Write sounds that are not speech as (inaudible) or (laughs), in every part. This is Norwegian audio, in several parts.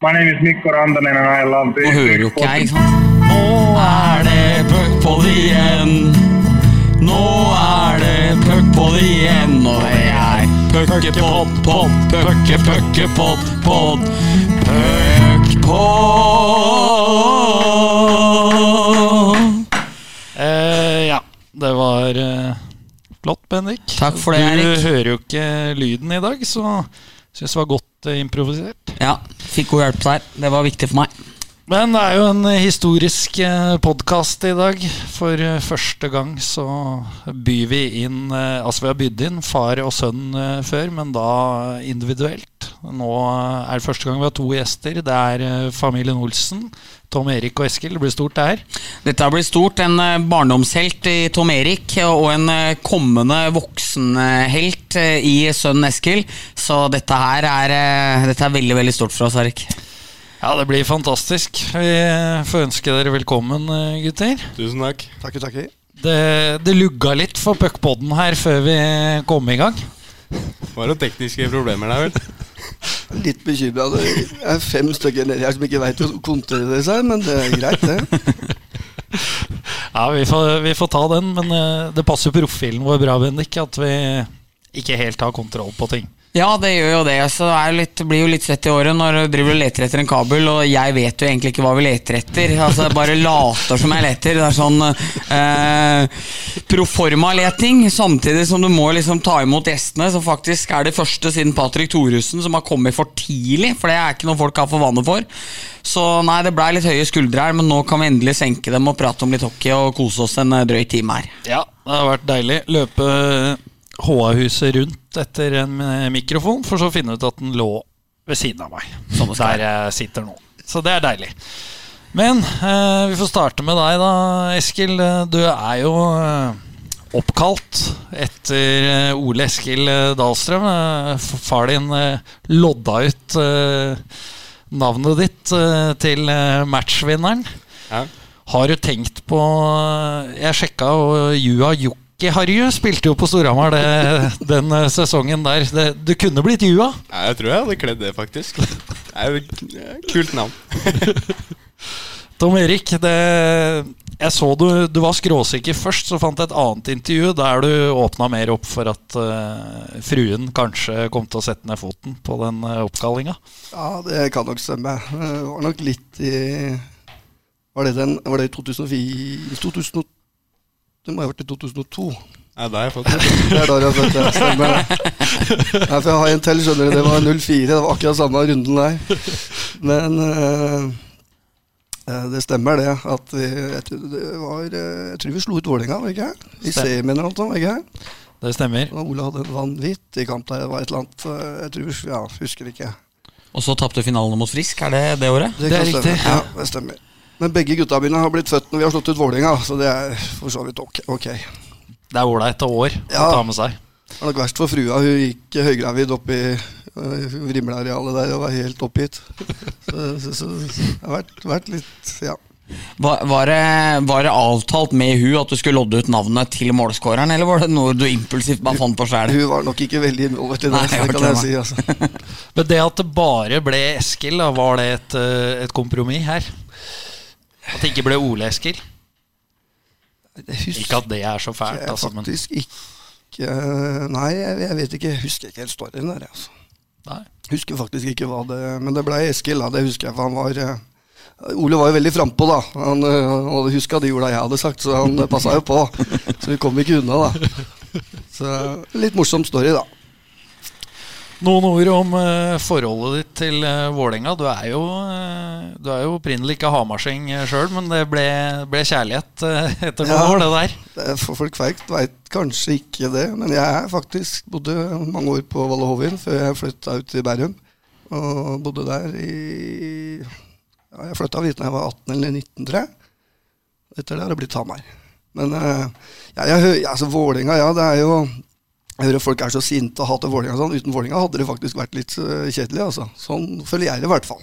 My name is Mikko Rantanen and I love Nå hører jo ikke jeg, ikke sant? Nå er det puckpod igjen. Nå er det puckpod igjen, og det er puckepod, pod, pucke, puckepod, pod. Puckpod. Eh, ja, det var eh, flott, Bendik. Takk for det, Erik. Du hører jo ikke lyden i dag, så syns det var godt eh, improvisert. Ja, fikk god hjelp der. Det var viktig for meg. Men det er jo en historisk podkast i dag. For eh, første gang så byr vi inn eh, Altså vi har bydd inn far og sønn eh, før, men da individuelt. Nå er det første gang vi har to gjester. Det er eh, familien Olsen. Tom Erik og Eskil. Det blir stort, det her. Dette blir stort. En eh, barndomshelt i Tom Erik og en eh, kommende voksenhelt eh, i sønnen Eskil. Så dette her er, dette er veldig veldig stort for oss, Erik. Ja, det blir fantastisk. Vi får ønske dere velkommen, gutter. Tusen takk. Takk, takk. Det, det lugga litt for puckpodden her før vi kom i gang. Det var noen tekniske problemer der, vel. Litt bekymra. Det er fem stykker nedi her som ikke veit å kontrollere seg, men det er greit, det. (laughs) Ja, vi får, vi får ta den, men eh, det passer profilen vår bra, Bendik, at vi ikke helt har kontroll på ting. Ja, det gjør jo det. Så det litt, blir jo litt svett i året når du driver og leter etter en kabel, og jeg vet jo egentlig ikke hva vi leter etter. Altså, jeg bare later som jeg leter. Det er sånn eh, proforma-leting, samtidig som du må liksom ta imot gjestene, som faktisk er det første siden Patrick Thoresen som har kommet for tidlig, for det er ikke noe folk har for vane for. Så nei, det blei litt høye skuldre her, men nå kan vi endelig senke dem og prate om litt hockey og kose oss en eh, drøy time her. Ja, det har vært deilig. Løpe HA-huset rundt etter en eh, mikrofon, for så å finne ut at den lå ved siden av meg. Som Der jeg sitter nå. Så det er deilig. Men eh, vi får starte med deg, da, Eskil. Eh, Du er jo eh, oppkalt etter eh, Ole Eskil Dahlstrøm. Far din eh, lodda ut navnet ditt til matchvinneren. Ja. Har du tenkt på Jeg sjekka, og Jua Jokki-Harju spilte jo på Storhamar den eh, sesongen der. Det, du kunne blitt Jua. Ja, jeg tror jeg hadde kledd det, faktisk. Det er jo kult navn. (laughs) Tom Erik, det, jeg så du, du var skråsikker først, så fant jeg et annet intervju der du åpna mer opp for at uh, fruen kanskje kom til å sette ned foten på den uh, oppkallinga. Ja, det kan nok stemme. Det var nok litt i Var det, den, var det i 2004 2000, Det må ha vært i 2002. Nei, det har jeg fått det. (laughs) Det er da jeg har fått det. Stemmer det. (laughs) Nei, for jeg har en til, skjønner du. Det var 04. Det var akkurat samme runden der. Men eh, eh, det stemmer, det. At vi, jeg, tror det var, eh, jeg tror vi slo ut Vålerenga, var det ikke? I semien eller noe, var det ikke? Det stemmer. Og Ola hadde en vanvittig kamp der. Det var et eller annet eh, Jeg tror, ja, husker ikke. Og så tapte finalen mot Frisk, er det det året? Det er riktig, Ja, det stemmer. Men begge gutta mine har blitt født når vi har slått ut Vålerenga, så det er for så vidt ok. okay. Det er ålreit år å ta med seg. Det var nok verst for frua. Hun gikk høygravid opp i øh, Vrimlearealet der og var helt oppgitt. Så, så, så, så det har vært, vært litt Ja. Var, var, det, var det avtalt med hun at du skulle lodde ut navnet til målskåreren, eller var det noe du impulsivt bare fant på sjæl? Hun var nok ikke veldig involvert i det, Nei, jeg det kan jeg si. Altså. Men det at det bare ble Eskil, da, var det et, eh, et kompromiss her? At det ikke ble Ole Eskil? Ikke at det er så fælt, jeg altså, men faktisk ikke Nei, jeg, jeg vet ikke. Jeg husker ikke helt storyen der. Altså. nei. Husker faktisk ikke hva det Men det ble Eskil, da. Det husker jeg, for han var eh, Ole var jo veldig frampå, da. Han, eh, han hadde huska de orda jeg hadde sagt, så han passa jo på. Så vi kom ikke unna, da. Så litt morsom story, da. Noen ord om eh, forholdet ditt til uh, Vålerenga. Du er jo, eh, du er jo opprinnelig ikke hamarsing sjøl, men det ble, ble kjærlighet etter noen Ja. år, det der. Er For folk veit kanskje ikke det, men jeg faktisk bodde mange år på Valle Hovin før jeg flytta ut til Bærum. Og bodde der i ja, Jeg flytta dit da jeg var 18 eller 19, tror jeg. Etter det har det blitt Hamar. Men ja, jeg, altså, Vålerenga, ja, det er jo Jeg hører folk er så sinte og hater Vålerenga sånn. Uten Vålerenga hadde det faktisk vært litt eh, kjedelig, altså. Sånn føler jeg det i hvert fall.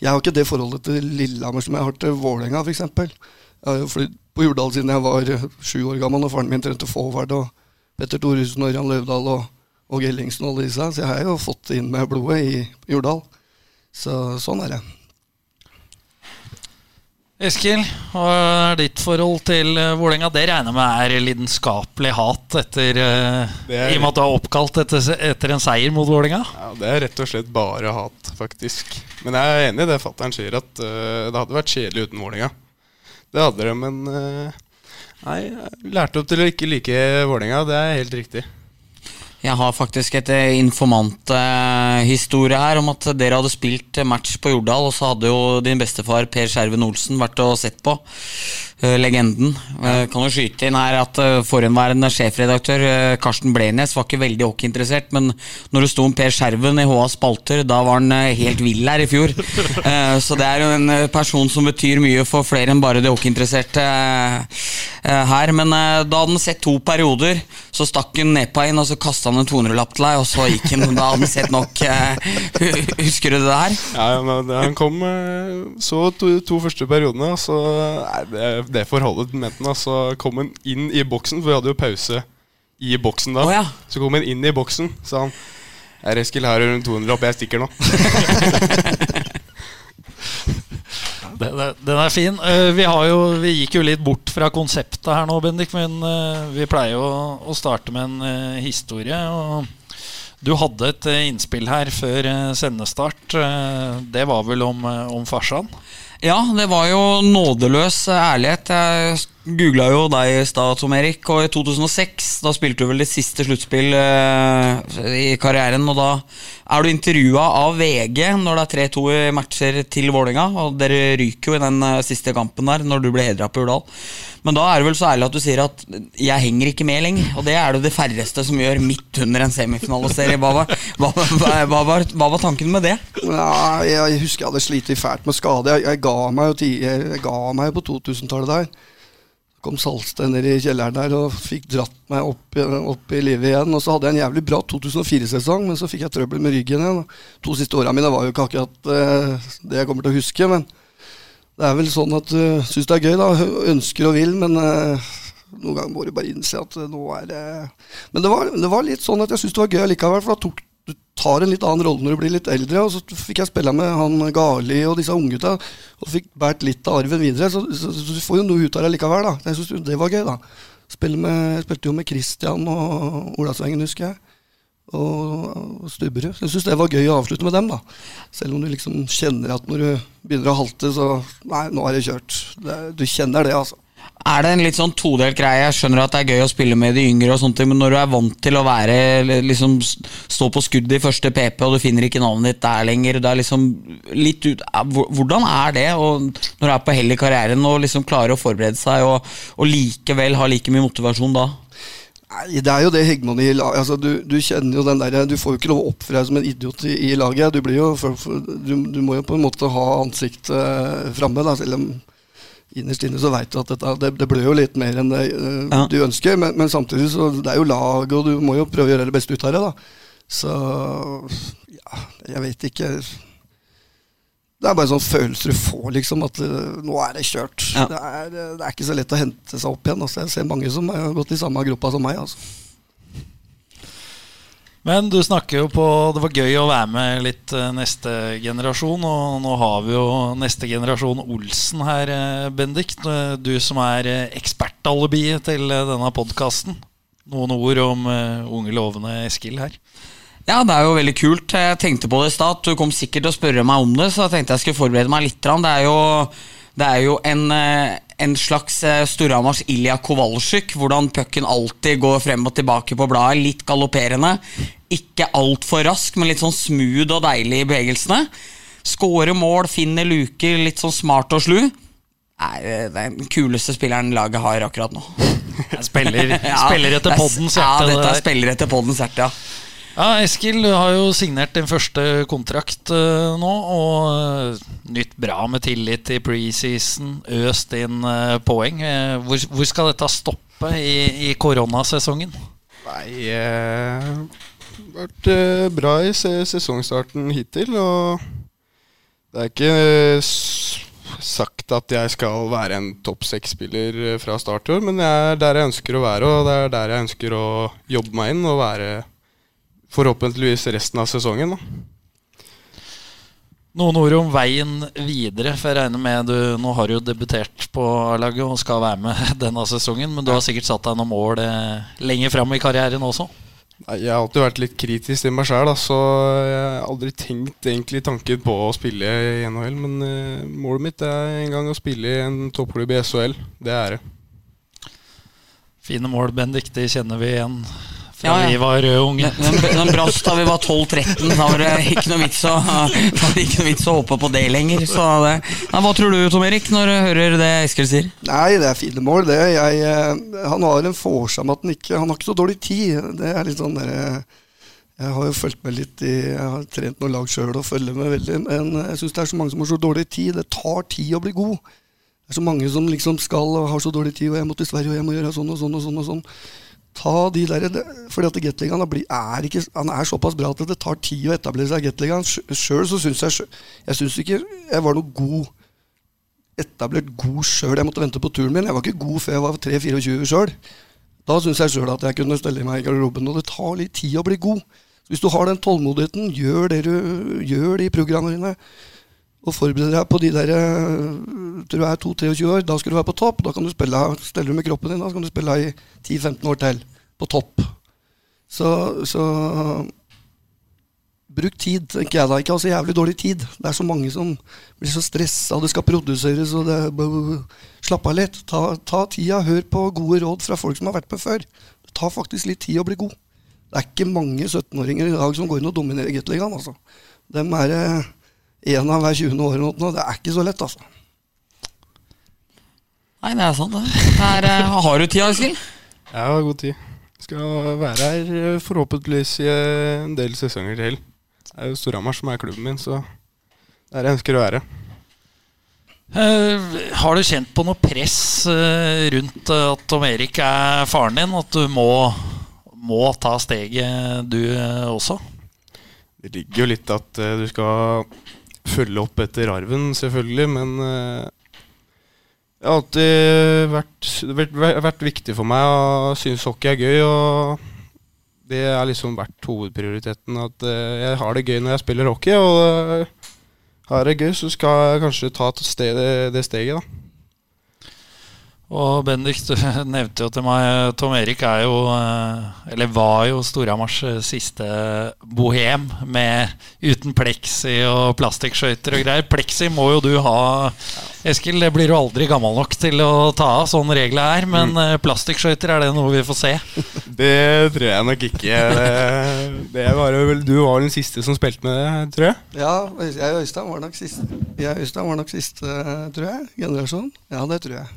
Jeg har ikke det forholdet til Lillehammer som jeg har til Vålerenga, f.eks. Jeg har jo flydd på Jordal siden jeg var eh, sju år gammel, og faren min trente forward, og Petter Thoresen og Ørjan Løvdahl og, og Ellingsen og alle disse, så jeg har jo fått det inn med blodet i Jordal. Så sånn er det. Eskil, hva er ditt forhold til uh, Vålerenga? Det regner jeg med er lidenskapelig hat etter uh, er- I og med at du er oppkalt etter, etter en seier mot Vålerenga? Ja, Det er rett og slett bare hat, faktisk. Men jeg er enig i det fatter'n sier, at uh, det hadde vært kjedelig uten Vålerenga. Det hadde det, men uh, Nei, lærte opp til å ikke like Vålerenga. Det er helt riktig. Jeg har faktisk et eh, informanthistorie her om at dere hadde spilt match på Jordal, og så hadde jo din bestefar Per Skjerven Olsen vært og sett på. Eh, legenden. Eh, kan jo skyte inn her at uh, forhenværende sjefredaktør eh, Karsten Blenes var ikke veldig hockeyinteressert, men når det sto om Per Skjerven i HA Spalter, da var han eh, helt vill her i fjor. (laughs) Eh, så det er jo en eh, person som betyr mye for flere enn bare de hockeyinteresserte eh, eh, her. Men eh, da hadde han sett to perioder, så stakk han nedpå inn, og så kasta han en 200-lapp til deg, og så gikk han. Da hadde han sett nok. eh, (laughs) husker du det der? Ja, ja, men Han kom eh, så to, to første periodene, og så Nei, det, det forholdet mente han. Så kom han inn i boksen, for vi hadde jo pause i boksen da. Oh, ja. Så kom han inn i boksen, sa han. Her, Eskil, her er rundt 200 opp, jeg stikker nå. (laughs) Den er, den er fin. Eh, vi, har jo, vi gikk jo litt bort fra konseptet her nå, Bendik, men eh, vi pleier jo å starte med en eh, historie. Og du hadde et innspill her før sendestart. Det var vel om, om farsan? Ja, det var jo nådeløs ærlighet. Jeg googla jo deg i stad, Tom Erik, og i 2006 da spilte du vel ditt siste sluttspill uh, i karrieren. Og da er du intervjua av VG når det er 3-2 i matcher til Vålerenga. Og dere ryker jo i den uh, siste kampen der når du ble hedra på Urdal. Men da er du vel så ærlig at du sier at 'jeg henger ikke med lenger'. Og det er det det færreste som gjør midt under en semifinaliserie. Hva var, hva, hva, hva, var, hva var tanken med det? Ja, jeg husker jeg hadde slitt fælt med skade. Jeg, ga meg jeg ga meg jo på 2000-tallet der. Kom Salsten ned i kjelleren der og fikk dratt meg opp, opp i livet igjen. Og så hadde jeg en jævlig bra 2004-sesong, men så fikk jeg trøbbel med ryggen igjen. To siste åra mine var jo ikke akkurat eh, det jeg kommer til å huske, men det er vel sånn at du uh, syns det er gøy, da. Ønsker og vil, men uh, noen ganger må du bare innse at uh, nå er det Men det var, det var litt sånn at jeg syntes det var gøy likevel, for da tok du tar en litt annen rolle når du blir litt eldre. Og så fikk jeg spille med han Gali og disse unggutta, og fikk båret litt av arven videre. Så, så, så, du får jo noe ut av det likevel, da. Jeg synes det var gøy, da. Med, jeg spilte jo med Christian og Olavsvengen, husker jeg. Og, og Stubberud. Så Jeg syns det var gøy å avslutte med dem, da. Selv om du liksom kjenner at når du begynner å halte, så Nei, nå er det kjørt. Det, du kjenner det, altså. Er det en litt sånn todelt greie? Jeg skjønner at det er gøy å spille med de yngre, og sånt, men når du er vant til å være liksom stå på skuddet i første PP, og du finner ikke navnet ditt der lenger det er liksom litt ut, Hvordan er det og når du er på hell i karrieren og liksom klarer å forberede seg, og, og likevel ha like mye motivasjon da? Nei, Det er jo det Hegman i laget. Altså, du, du kjenner jo den der, du får jo ikke lov å oppføre deg som en idiot i, i laget. Du, blir jo, du, du må jo på en måte ha ansiktet uh, framme, selv om innerst inne så veit du at dette, det, det blør jo litt mer enn det uh, Ja. du ønsker. Men, men samtidig så det er jo lag, og du må jo prøve å gjøre det beste ut av det. da. Så ja, jeg vet ikke. Det er bare sånn følelser du får, liksom, at uh, nå er det kjørt. Ja. Det, er, uh, det er ikke så lett å hente seg opp igjen. Altså. Jeg ser mange som har gått i samme gruppa som meg. altså. Men du snakker jo på Det var gøy å være med litt eh, neste generasjon. Og nå har vi jo neste generasjon Olsen her, eh, Bendik. Du som er eh, ekspertalibiet til eh, denne podkasten. Noen ord om eh, unge, lovende Eskil her. Ja, det er jo veldig kult. Jeg tenkte på det i stad. Du kom sikkert til å spørre meg om det, så jeg tenkte jeg skulle forberede meg litt. Det er jo, det er jo en, eh, en slags eh, Storhamars Ilja Kowalczyk, hvordan pucken alltid går frem og tilbake på bladet. Litt galopperende. Ikke altfor rask, men litt sånn smooth og deilig i bevegelsene. Skåre mål, finner luker, litt sånn smart og slu. Nei, det er den kuleste spilleren laget har akkurat nå. (laughs) Spiller, spiller etter (laughs) er- poddens hjerte. Ja, dette er spiller etter poddens hjerte, ja. Ja, Eskil, har jo signert din første kontrakt uh, nå. Og uh, nytt bra med tillit i preseason. Øst inn uh, poeng. Hvor, hvor skal dette stoppe i, i koronasesongen? Nei Det har vært bra i se sesongstarten hittil, og det er ikke sagt at jeg skal være en topp seks-spiller fra start i år, men jeg er der jeg ønsker å være, og det er der jeg ønsker å jobbe meg inn og være forhåpentligvis resten av sesongen. Da. Noen ord om veien videre, for jeg regner med du Nå har du jo debutert på A-laget og skal være med (laughs) denne sesongen, men du har sikkert satt deg noen mål eh, lenger fram i karrieren også? Jeg har alltid vært litt kritisk til meg sjøl, så jeg har aldri tenkt egentlig tanken på å spille i NHL. Men eh, målet mitt er en gang å spille i en toppklubb i SHL. Det er det. Fine mål, Bendik. De kjenner vi igjen fra Ja, ja. vi var eh, unge. Den, den, den brast da vi var 12-13. Da var det ikke noe vits å, ikke noe vits å hoppe på det lenger. Så det. Nei, hva tror du, Tom Erik, når du hører det Eskil sier? Nei, det er fine mål, det. Jeg, eh, han har en forsam at han ikke Han har ikke så dårlig tid. Det er litt sånn der, Jeg har jo fulgt med litt i Jeg har trent noen lag sjøl og følger med veldig, men jeg syns det er så mange som har så dårlig tid. Det tar tid å bli god. Det er så mange som liksom skal og har så dårlig tid, og jeg må til Sverige, og jeg må gjøre sånn og sånn og sånn. og sånn. Ta de der, fordi at Gateligaen er, er såpass bra at det tar tid å etablere seg i Gateligaen. Sjøl syns jeg Jeg syns ikke jeg var noe god etablert god sjøl. Jeg måtte vente på turen min. Jeg var ikke god før jeg var 3-24 sjøl. Da syns jeg sjøl at jeg kunne stelle meg i garderoben. Og det tar litt tid å bli god. Så hvis du har den tålmodigheten, gjør det du gjør de programmene dine. Og forbereder deg på de der tror Til du er 2-23 år, da skal du være på topp. Da kan du spille, steller du med kroppen din, da kan du spille i 10-15 år til. På topp. Så, så Bruk tid, tenker jeg da. Ikke ha så jævlig dårlig tid. Det er så mange som blir så stressa, det skal produseres, og det Slapp av litt. Ta, ta tida. Hør på gode råd fra folk som har vært med før. Det tar faktisk litt tid å bli god. Det er ikke mange 17-åringer i dag som går inn og dominerer Gateligaen, altså. Dem er det én av hver 20. år Nå. Det er ikke så lett, altså. Nei, det er sant, det. det er, eh, har du tid, Askild? Jeg har god tid. Skal være her eh, forhåpentligvis i eh, en del sesonger til. Det er jo Storhamar som er klubben min, så det er der jeg ønsker å være. Uh, har du kjent på noe press uh, rundt uh, at Tom Erik er faren din? At du må, må ta steget, du også? Det ligger jo litt at du skal følge opp etter arven, selvfølgelig, men eh, det har alltid vært, viktig for meg og synes hockey er gøy. Og det har liksom vært hovedprioriteten. At eh, jeg har det gøy når jeg spiller hockey. Og eh, har jeg det gøy, så skal jeg kanskje ta det steget, da. Og Bendik, du (laughs) nevnte jo til meg Tom Erik er jo, eh, eller var jo Storhamars eh, siste bohem med uten pleksi og plastikkskøyter og greier. Pleksi må jo du ha, Eskil. Det blir du aldri gammel nok til å ta av, sånn reglene er. Men mm. plastikkskøyter, er det noe vi får se? (laughs) Det tror jeg nok ikke. Det, var jo vel, du var den siste som spilte med det, tror jeg? Ja, jeg og Øystein var nok siste, jeg og Øystein var nok siste, tror jeg. Generasjon. Ja, det tror jeg.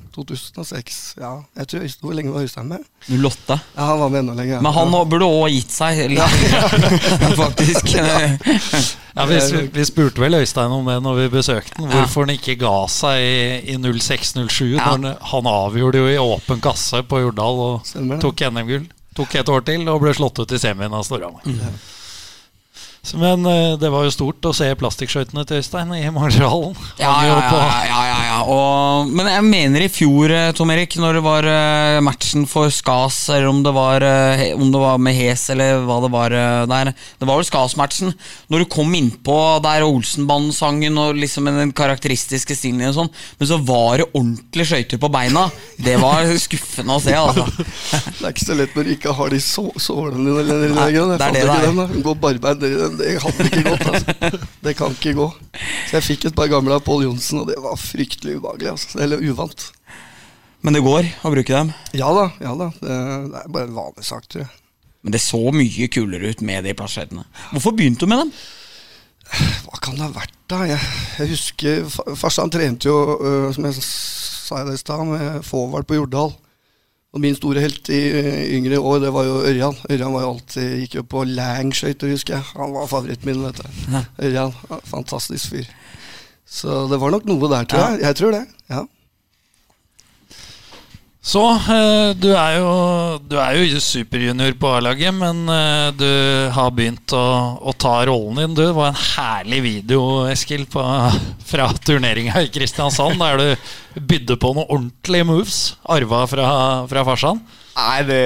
2006. Ja, jeg tror Øystein, Hvor lenge var Øystein med? 08. Ja, Han var med enda lenger. ja. Men han burde òg gitt seg, (laughs) ja, faktisk. (laughs) Ja, vi, vi spurte vel Øystein om det når vi besøkte den, hvorfor han ikke ga seg i, i 06-07. Ja. Han avgjorde jo i åpen kasse på Jordal og tok NM-gull. Tok et år til og ble slått ut i semien av Storhamar. Så, Men eh, det var jo stort å se plastikkskøytene til Øystein i Manglerhallen. Ja, ja, ja, ja, ja, ja. Og, men jeg mener i fjor, eh, Tom Erik, når det var eh, matchen for Skas, eller om det var, eh, om det var med Hes, eller hva det var eh, der Det var vel Skas-matchen. Når du kom innpå der Olsenbanden-sangen og liksom den karakteristiske stilen og sånn, men så var det ordentlige skøyter på beina. Det var skuffende å se, altså. Det er ikke så lett når du ikke har de så, sålene dine. Eller, eller, Nei, eller, det er det det ikke er. dem, da. i barbeint, det, det hadde ikke gått. Altså. Det kan ikke gå. Så jeg fikk et par gamle av Pål Johnsen, og det var fryktelig ubehagelig. Altså. Eller uvant. Men det går å bruke dem. Ja da, ja da. Det, det er bare en vanlig sak, tror jeg. Men det så mye kulere ut med de plasjettene. Hvorfor begynte du med dem? Hva kan det ha vært, da? Jeg, jeg husker Farsan trente jo, øh, som jeg sa i stad, med forward på Jordal. Og min store helt i øh, yngre år, det var jo Ørjan. Ørjan var jo alltid, gikk jo på Lang-skøyter, husker jeg. Han var favoritten min, vet du. Ørjan, ja, fantastisk fyr. Så det var nok noe der, tror jeg. Jeg tror det. ja. Så eh, du er jo Du er jo superjunior på A-laget, men eh, du har begynt å, å ta rollen din. Du, det var en herlig video, Eskil, på, (laughs) fra turneringa i Kristiansand, der du bydde på noen ordentlige moves, arva fra, fra farsan. Nei, det,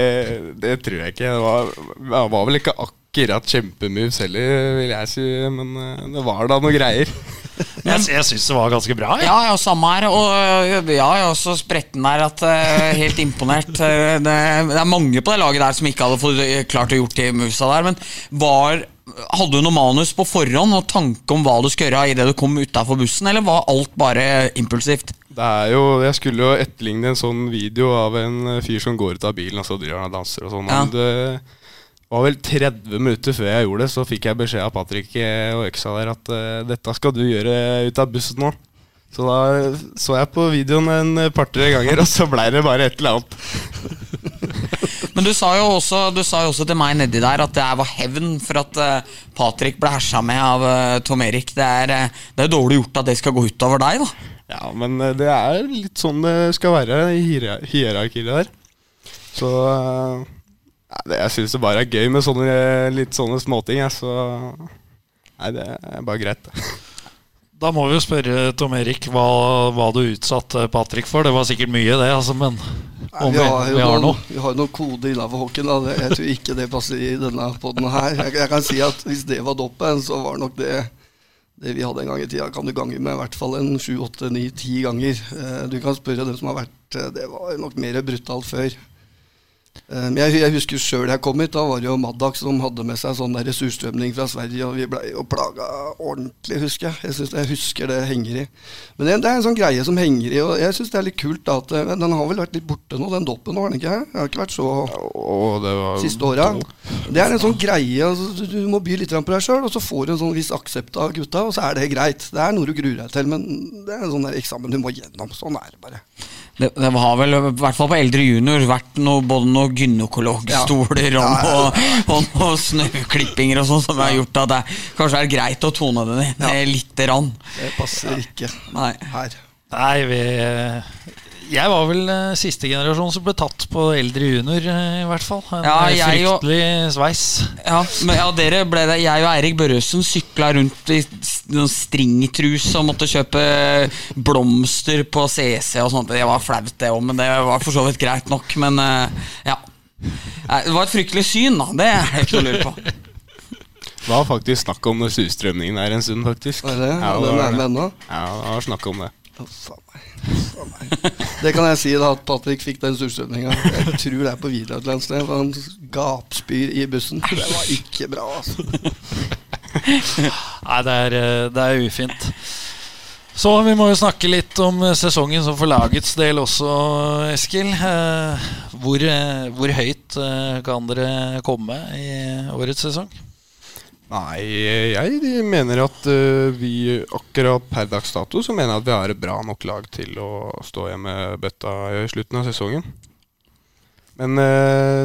det tror jeg ikke. Det var, det var vel ikke akkurat kjempemoves heller, vil jeg si. Men eh, det var da noe greier. (laughs) Jeg, jeg syns det var ganske bra. jeg. Ja, ja, samme her. Og ja, jeg er også spretten der. At, øh, helt imponert. (laughs) Øh, Det, det er mange på det laget der som ikke hadde fått øh, klart å gjort de movesa der. Men var, hadde du noe manus på forhånd og tanke om hva du skulle gjøre idet du kom utafor bussen, eller var alt bare impulsivt? Det er jo, Jeg skulle jo etterligne en sånn video av en fyr som går ut av bilen og så driver han og danser og sånn. Ja. Men det var vel 30 minutter før jeg gjorde det, så fikk jeg beskjed av Patrick eh, og øksa der at eh, dette skal du gjøre ut av bussen nå. Så da så jeg på videoen en par-tre ganger, og så blei det bare et eller annet. (laughs) Men du sa jo også, du sa jo også til meg nedi der at det var hevn for at øh, Patrick ble hersa med av Tom Erik. Det er, det er dårlig gjort at det skal gå utover deg, da. Ja, men eh, det er litt sånn det skal være i hier- hierarkiet der. Så ja, det, jeg syns det bare er gøy med sånne, litt sånne småting. Ja, så Nei, det er bare greit. (laughs) Da må vi jo spørre Tom Erik hva, hva du utsatte Patrick for. Det var sikkert mye, det, altså, men om vi, vi, har jo vi har noen, noe. vi har noen koder innafor hockeyen. da. Jeg tror ikke det passer i denne poden her. Jeg, jeg kan si at hvis det var doppen, så var nok det det vi hadde en gang i tida, kan du gange med i hvert fall en sju, åtte, ni, ti ganger. Eh, Du kan spørre dem som har vært eh, Det var nok mer brutalt før. Eh, Men jeg, jeg husker sjøl jeg kom hit, da var det jo Maddak som hadde med seg sånn der surstrømning fra Sverige, og vi blei jo plaga ordentlig, husker jeg. Jeg, synes, jeg husker det henger i. Men det, det er en sånn greie som henger i, og jeg syns det er litt kult da at eh, den har vel vært litt borte nå, den doppen nå, har den ikke? Det har ikke vært så var siste åra. Det er en sånn greie. Altså, du, du må by litt på deg sjøl, og så får du en sånn viss aksept av gutta, og så er det greit. Det er noe du gruer deg til, men det er en sånn der eksamen du må gjennom. Sånn er det bare. Det, det har vel, i hvert fall på eldre junior, vært noe, både noen gynekologstoler og, noe, og noe snøklippinger og sånn som har gjort at det kanskje er greit å tone det ned ja. lite grann. Det passer ikke Nei. her. Nei, vi Jeg var vel eh, siste generasjon som ble tatt på eldre junior, eh, i hvert fall. En Ja, eh, jeg og- fryktelig sveis. Ja, men ja, dere ble det Jeg og Eirik Børresen sykla rundt i noen stringtruse og måtte kjøpe blomster på CC og sånt. Det var flaut, det òg, men det var for så vidt greit nok. Men eh, ja. Det var et fryktelig syn, da. Det er det ikke noe å lure på. Det var faktisk snakk om surstrømningen der en stund, faktisk. Var det? Ja, det, var, den er? Ja, det var snakk om det. Det kan jeg si, da, at Patrick fikk den surstrømninga. Jeg tror det er på video et eller annet sted. for Han gapspyr i bussen. Det var ikke bra, altså. Nei, det er, eh, det er ufint. Så vi må jo snakke litt om eh, sesongen som for lagets del også, Eskil. Eh, Hvor, hvor høyt kan dere komme i årets sesong? Nei, jeg mener at vi akkurat per dags dato så mener jeg at vi har et bra nok lag til å stå igjen med bøtta i slutten av sesongen. Men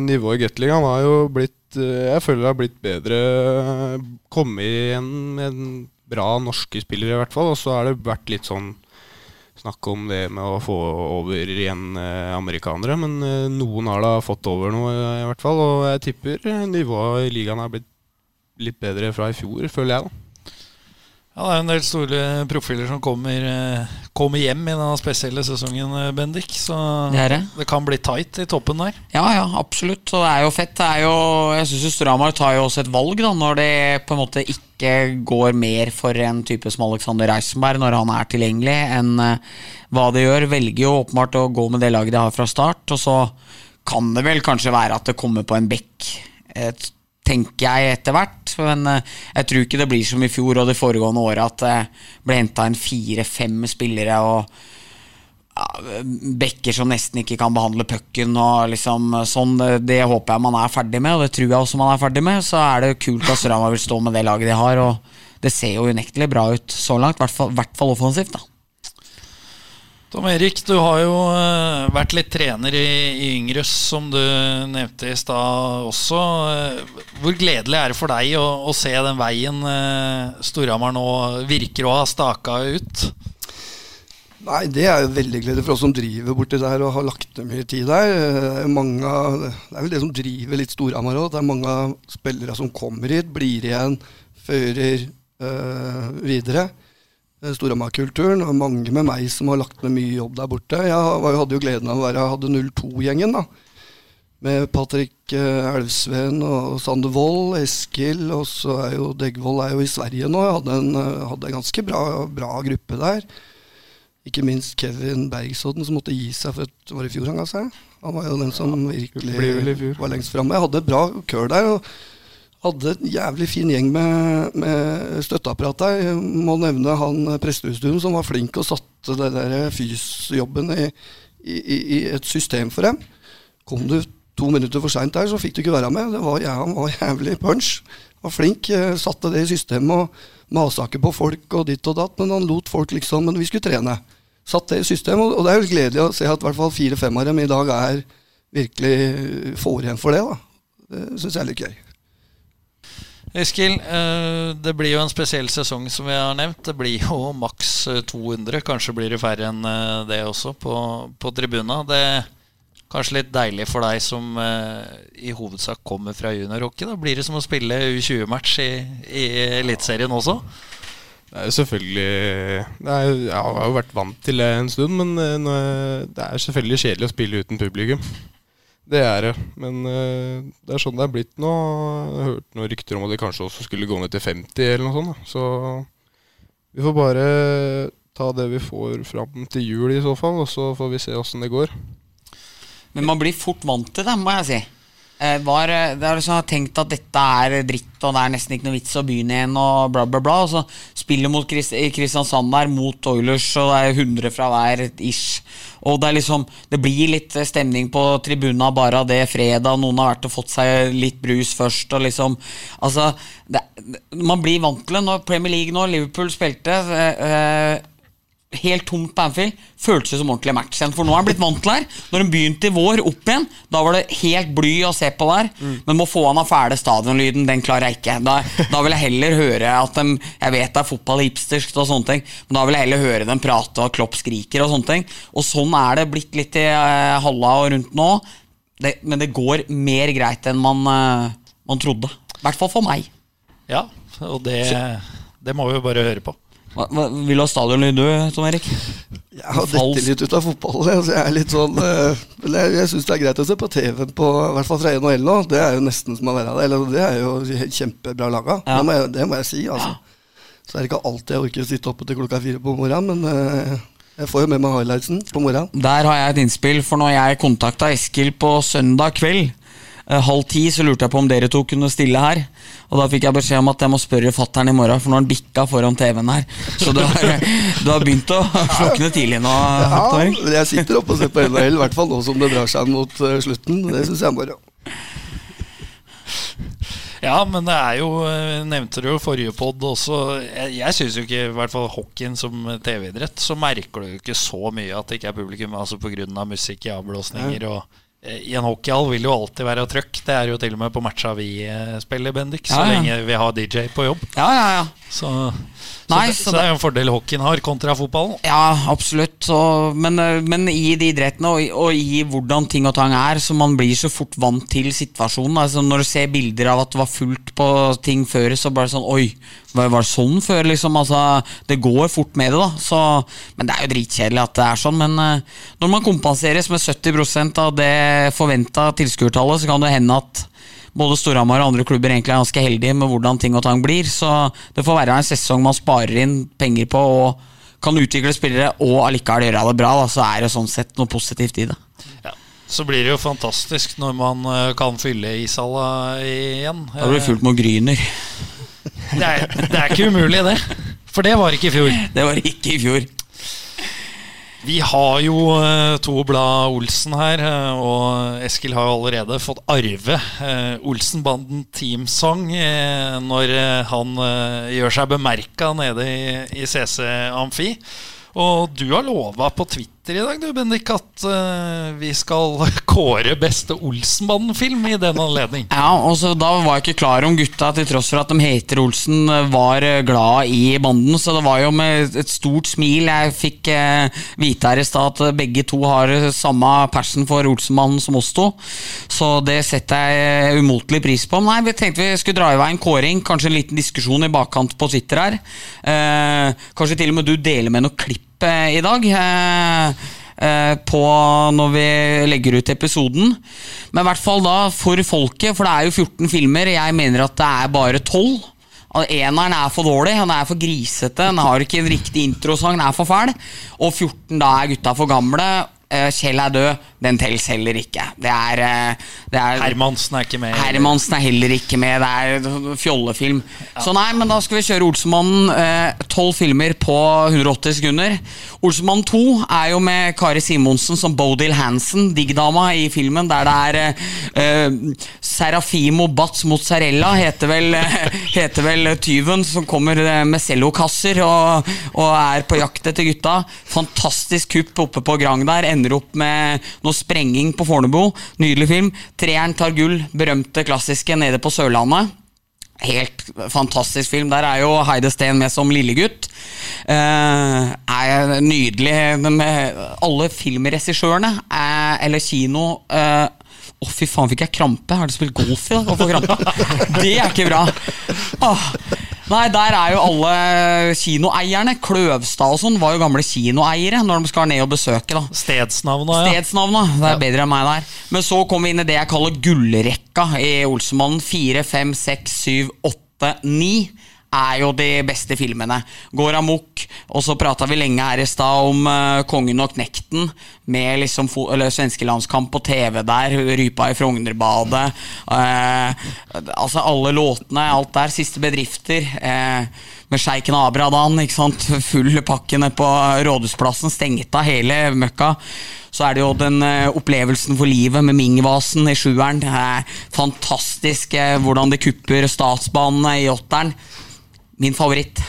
nivået i Gateligaen har jo blitt Jeg føler det har blitt bedre. Kommet igjen med bra norske spillere, i hvert fall. Og så har det vært litt sånn snakk om det med å få over igjen eh, amerikanere. Men eh, noen har da fått over noe, i hvert fall. Og jeg tipper eh, nivået i ligaen har blitt litt bedre fra i fjor, føler jeg. da. Ja, Det er en del store profiler som kommer, eh, kommer hjem i denne spesielle sesongen, eh, Bendik. Så Det det. det kan bli tight i toppen der. Ja, ja, absolutt. Og det er jo fett. Det er jo, jeg syns Stramar tar jo også et valg, da, når det på en måte ikke går mer for en type som Alexander Reisenberg når han er tilgjengelig, enn eh, hva det gjør. Velger jo åpenbart å gå med det laget de har fra start, og så kan det vel kanskje være at det kommer på en bekk. Et, tenker jeg etter hvert. Men eh, jeg tror ikke det blir som i fjor og det foregående året at det ble henta inn fire-fem spillere. og ja, Bekker som nesten ikke kan behandle pucken og liksom sånn. Det, håper jeg man er ferdig med, og det tror jeg også man er ferdig med. Så er det kult at Strama vil stå med det laget de har, og det ser jo unektelig bra ut så langt. I hvert fall offensivt, da. Tom Erik, du har jo eh, vært litt trener i, i Yngres, som du nevnte i stad også. Eh, Hvor gledelig er det for deg å, å se den veien uh, Storhamar nå virker å ha staka ut? Nei, det er jo veldig gledelig for oss som driver borti der og har lagt ned mye tid der. Eh, Mange, det er vel det som driver litt Storhamar òg. Det er mange spillere som kommer hit, blir igjen, fører øh, videre. Storhamar-kulturen. Og mange med meg som har lagt ned mye jobb der borte. Jeg hadde jo gleden av å være hadde 02-gjengen, da. med Patrick eh, Elvsveen og Sander Wold, Eskil, og så er jo Deggvold er jo i Sverige nå. Jeg hadde en, eh, hadde en ganske bra, bra gruppe der. Ikke minst Kevin Bergsodden, som måtte gi seg for et, var i fjor han ga seg. Han var jo den som virkelig var lengst framme. Jeg hadde et bra kør der. og hadde en jævlig fin gjeng med, med støtteapparat der. Jeg må nevne han prestestuen som var flink og satte det der fysjobben i, i, i, et system for dem. Kom du to minutter for seint der, så fikk du ikke være med. Det var, han var jævlig punch. Var flink, eh, satte det i systemet og masa på folk og ditt og datt, men han lot folk liksom Men vi skulle trene. Satt det i systemet, og- det er jo gledelig å se at i hvert fall fire-fem av dem i dag er virkelig får igjen for det. da. Det syns jeg er litt gøy. Eskil, eh, det blir jo en spesiell sesong, som vi har nevnt. Det blir jo maks eh, 200. Kanskje blir det færre enn eh, det også på, på tribuna. Det er kanskje litt deilig for deg som eh, i hovedsak kommer fra juniorhockey. Da blir det som å spille U20-match i, i Eliteserien også. Det er jo selvfølgelig det er, Jeg har jo vært vant til det en stund, men eh, det er selvfølgelig kjedelig å spille uten publikum. Det er det. Men uh, det er sånn det er blitt nå. Jeg har hørt noen rykter om at det kanskje også skulle gå ned til 50 eller noe sånt. Da. Så vi får bare ta det vi får fram til jul i så fall, og så får vi se åssen det går. Men man blir fort vant til det, må jeg si. Eh, var, eh, det er liksom, tenkt at dette er dritt, og det er nesten ikke noe vits å begynne igjen, og bla, bla, bla. Og så spiller mot Kristiansand der, mot Oilers, og det er 100 fra hver ish. Og det er liksom Det blir litt eh, stemning på tribuna bare av det fredag. Noen har vært og fått seg litt brus først, og liksom Altså, det, man blir vant til det. Premier League nå, Liverpool spilte eh, eh, helt tomt på Anfield. Føltes som ordentlig match igjen. For nå er han blitt vant til det her. Når han begynte i vår, opp igjen, da var det helt bly å se på der. Men må få han av fæle stadionlyden, den klarer jeg ikke. Da, da vil jeg heller høre at de Jeg vet det er fotball hipstersk og sånne ting, men da vil jeg heller høre dem prate og Klopp skriker og sånne ting. Og sånn er det blitt litt i uh, Halla og rundt nå. Det, men det går mer greit enn man, uh, man trodde. I hvert fall for meg. Ja, og det, det må vi jo bare høre på. Hva, hva, vil du ha stadion stadionlyd du, Tom Erik? Jeg har dette litt ut av fotballen. Altså jeg er litt sånn uh, Jeg, jeg syns det er greit å se på TV-en på i hvert fall fra NHL nå. Det er jo nesten som å være der. Eller det er jo kjempebra laga. Ja. Det, må jeg, det må jeg si, altså. Så er det ikke alltid jeg orker å sitte oppe til klokka fire på morgenen, men uh, jeg får jo med meg highlightsen på morgenen. Der har jeg et innspill, for når jeg kontakta Eskil på søndag kveld halv ti, så lurte jeg på om dere to kunne stille her. Og da fikk jeg beskjed om at jeg må spørre fattern i morgen, for nå har han bikka foran TV-en her. Så du har, du har begynt å (laughs) slukne tidlig nå, Ja, men jeg sitter oppe og ser på NHL, i hvert fall nå som det drar seg mot eh, slutten. Det syns jeg bare. Ja, men det er jo eh, Nevnte du jo forrige pod også. Jeg, jeg syns jo ikke, i hvert fall hockeyen som TV-idrett, så merker du jo ikke så mye at det ikke er publikum. Altså pga. musikk i avblåsninger og eh, I en hockeyhall vil jo alltid være trøkk. Det er jo til og med på matcha vi eh, spiller, Bendik. Så Ja, ja. lenge vi har DJ på jobb. Ja, ja, ja. Så, så, det, så det er jo en fordel hockeyen har kontra fotballen. Ja, absolutt. Så, men, eh, men i de idrettene og, og i hvordan ting og tang er, så man blir så fort vant til situasjonen. Altså, når du ser bilder av at det var fullt på ting før, så bare sånn Oi, var var det sånn før? Liksom, altså, det går fort med det, da. Så, men det er jo dritkjedelig at det er sånn. Men eh, når man kompenseres med 70% av det forventa tilskuertallet, så kan det hende at både Storhamar og andre klubber egentlig er ganske heldige med hvordan ting og tang blir. Så det får være en sesong man sparer inn penger på og kan utvikle spillere og allikevel gjøre det bra. Da, så er det sånn sett noe positivt i det. Ja. Så blir det jo fantastisk når man eh, kan fylle ishalla igjen. Da blir det fullt med gryner. Det er, det er ikke umulig, det. For det var ikke i fjor. Det var ikke i fjor. Vi har jo eh, to blad Olsen her, eh, og Eskil har allerede fått arve eh, Olsenbanden teamsong når han gjør seg bemerka nede i CC Amfi. Og du har lova på Twitter i dag du, Bendik, at uh, vi skal (laughs) kåre beste Olsenbanden-film i den anledning. Ja, og så Da var jeg ikke klar om gutta, til tross for at de heter Olsen, var eh, glad i banden. Så det var jo med et stort smil jeg fikk uh, vite her i stad at begge to har eh, samme passion for Olsenbanden som oss to. Så det setter jeg eh, umåtelig pris på. Nei, vi tenkte vi skulle dra i vei en kåring, kanskje en liten diskusjon i bakkant på Twitter her. Uh, kanskje til og med du deler med noe klipp eh, i dag. Eh, eh, på når vi legger ut episoden. Men i hvert fall da for folket, for det er jo 14 filmer. Jeg mener at det er bare 12. Og Eneren er for dårlig, han er for grisete, han har ikke en riktig introsang, han er for fæl. Og 14 da er gutta for gamle. Eh, Kjell er død, den tels heller ikke. Det er, eh, det er Hermansen er ikke med. Hermansen er heller ikke med, det er fjollefilm. Så nei, men da skal vi kjøre Olsemannen. Tolv filmer på 180 sekunder. Olsemannen 2 er jo med Kari Simonsen som Bodil Hansen, diggdama i filmen, der det er uh, Serafimo Batz Mozzarella, heter vel, (laughs) heter vel tyven som kommer eh, med cellokasser og, og er på jakt etter gutta. Fantastisk kupp oppe på Grang der. Ender opp med noe sprenging på Fornebu. Nydelig film. Treeren tar gull. Berømte klassiske nede på Sørlandet. Helt fantastisk film. Der er jo Heide Steen med som lillegutt. Eh, er nydelig. Med alle filmregissørene, eh, eller kino eh, Å, fy faen, fikk jeg krampe? Har du spilt golf i dag og får krampe? (laughs) Det er ikke bra. Åh. Nei, der er jo alle kinoeierne. Kløvstad og sånn var jo gamle kinoeiere når de skal ned og besøke. da Stedsnavna, ja. Stedsnavna. Det er bedre enn meg der. Men så kom vi inn i det jeg kaller gullrekka i Olsemannen. Fire, fem, seks, syv, åtte, ni er jo de beste filmene. Går amok. Og så prata vi lenge her i stad om uh, Kongen og Knekten, med liksom svenskelandskamp på TV der. Rypa i Frognerbadet. Uh, altså alle låtene, alt der. Siste bedrifter. Uh, med sjeiken Abradan, ikke sant. Full pakke nede på Rådhusplassen. Stengt av hele møkka. Så er det jo den opplevelsen for livet med Ming-vasen i sjueren. Er fantastisk hvordan de kupper statsbanene i åtteren. Min favoritt.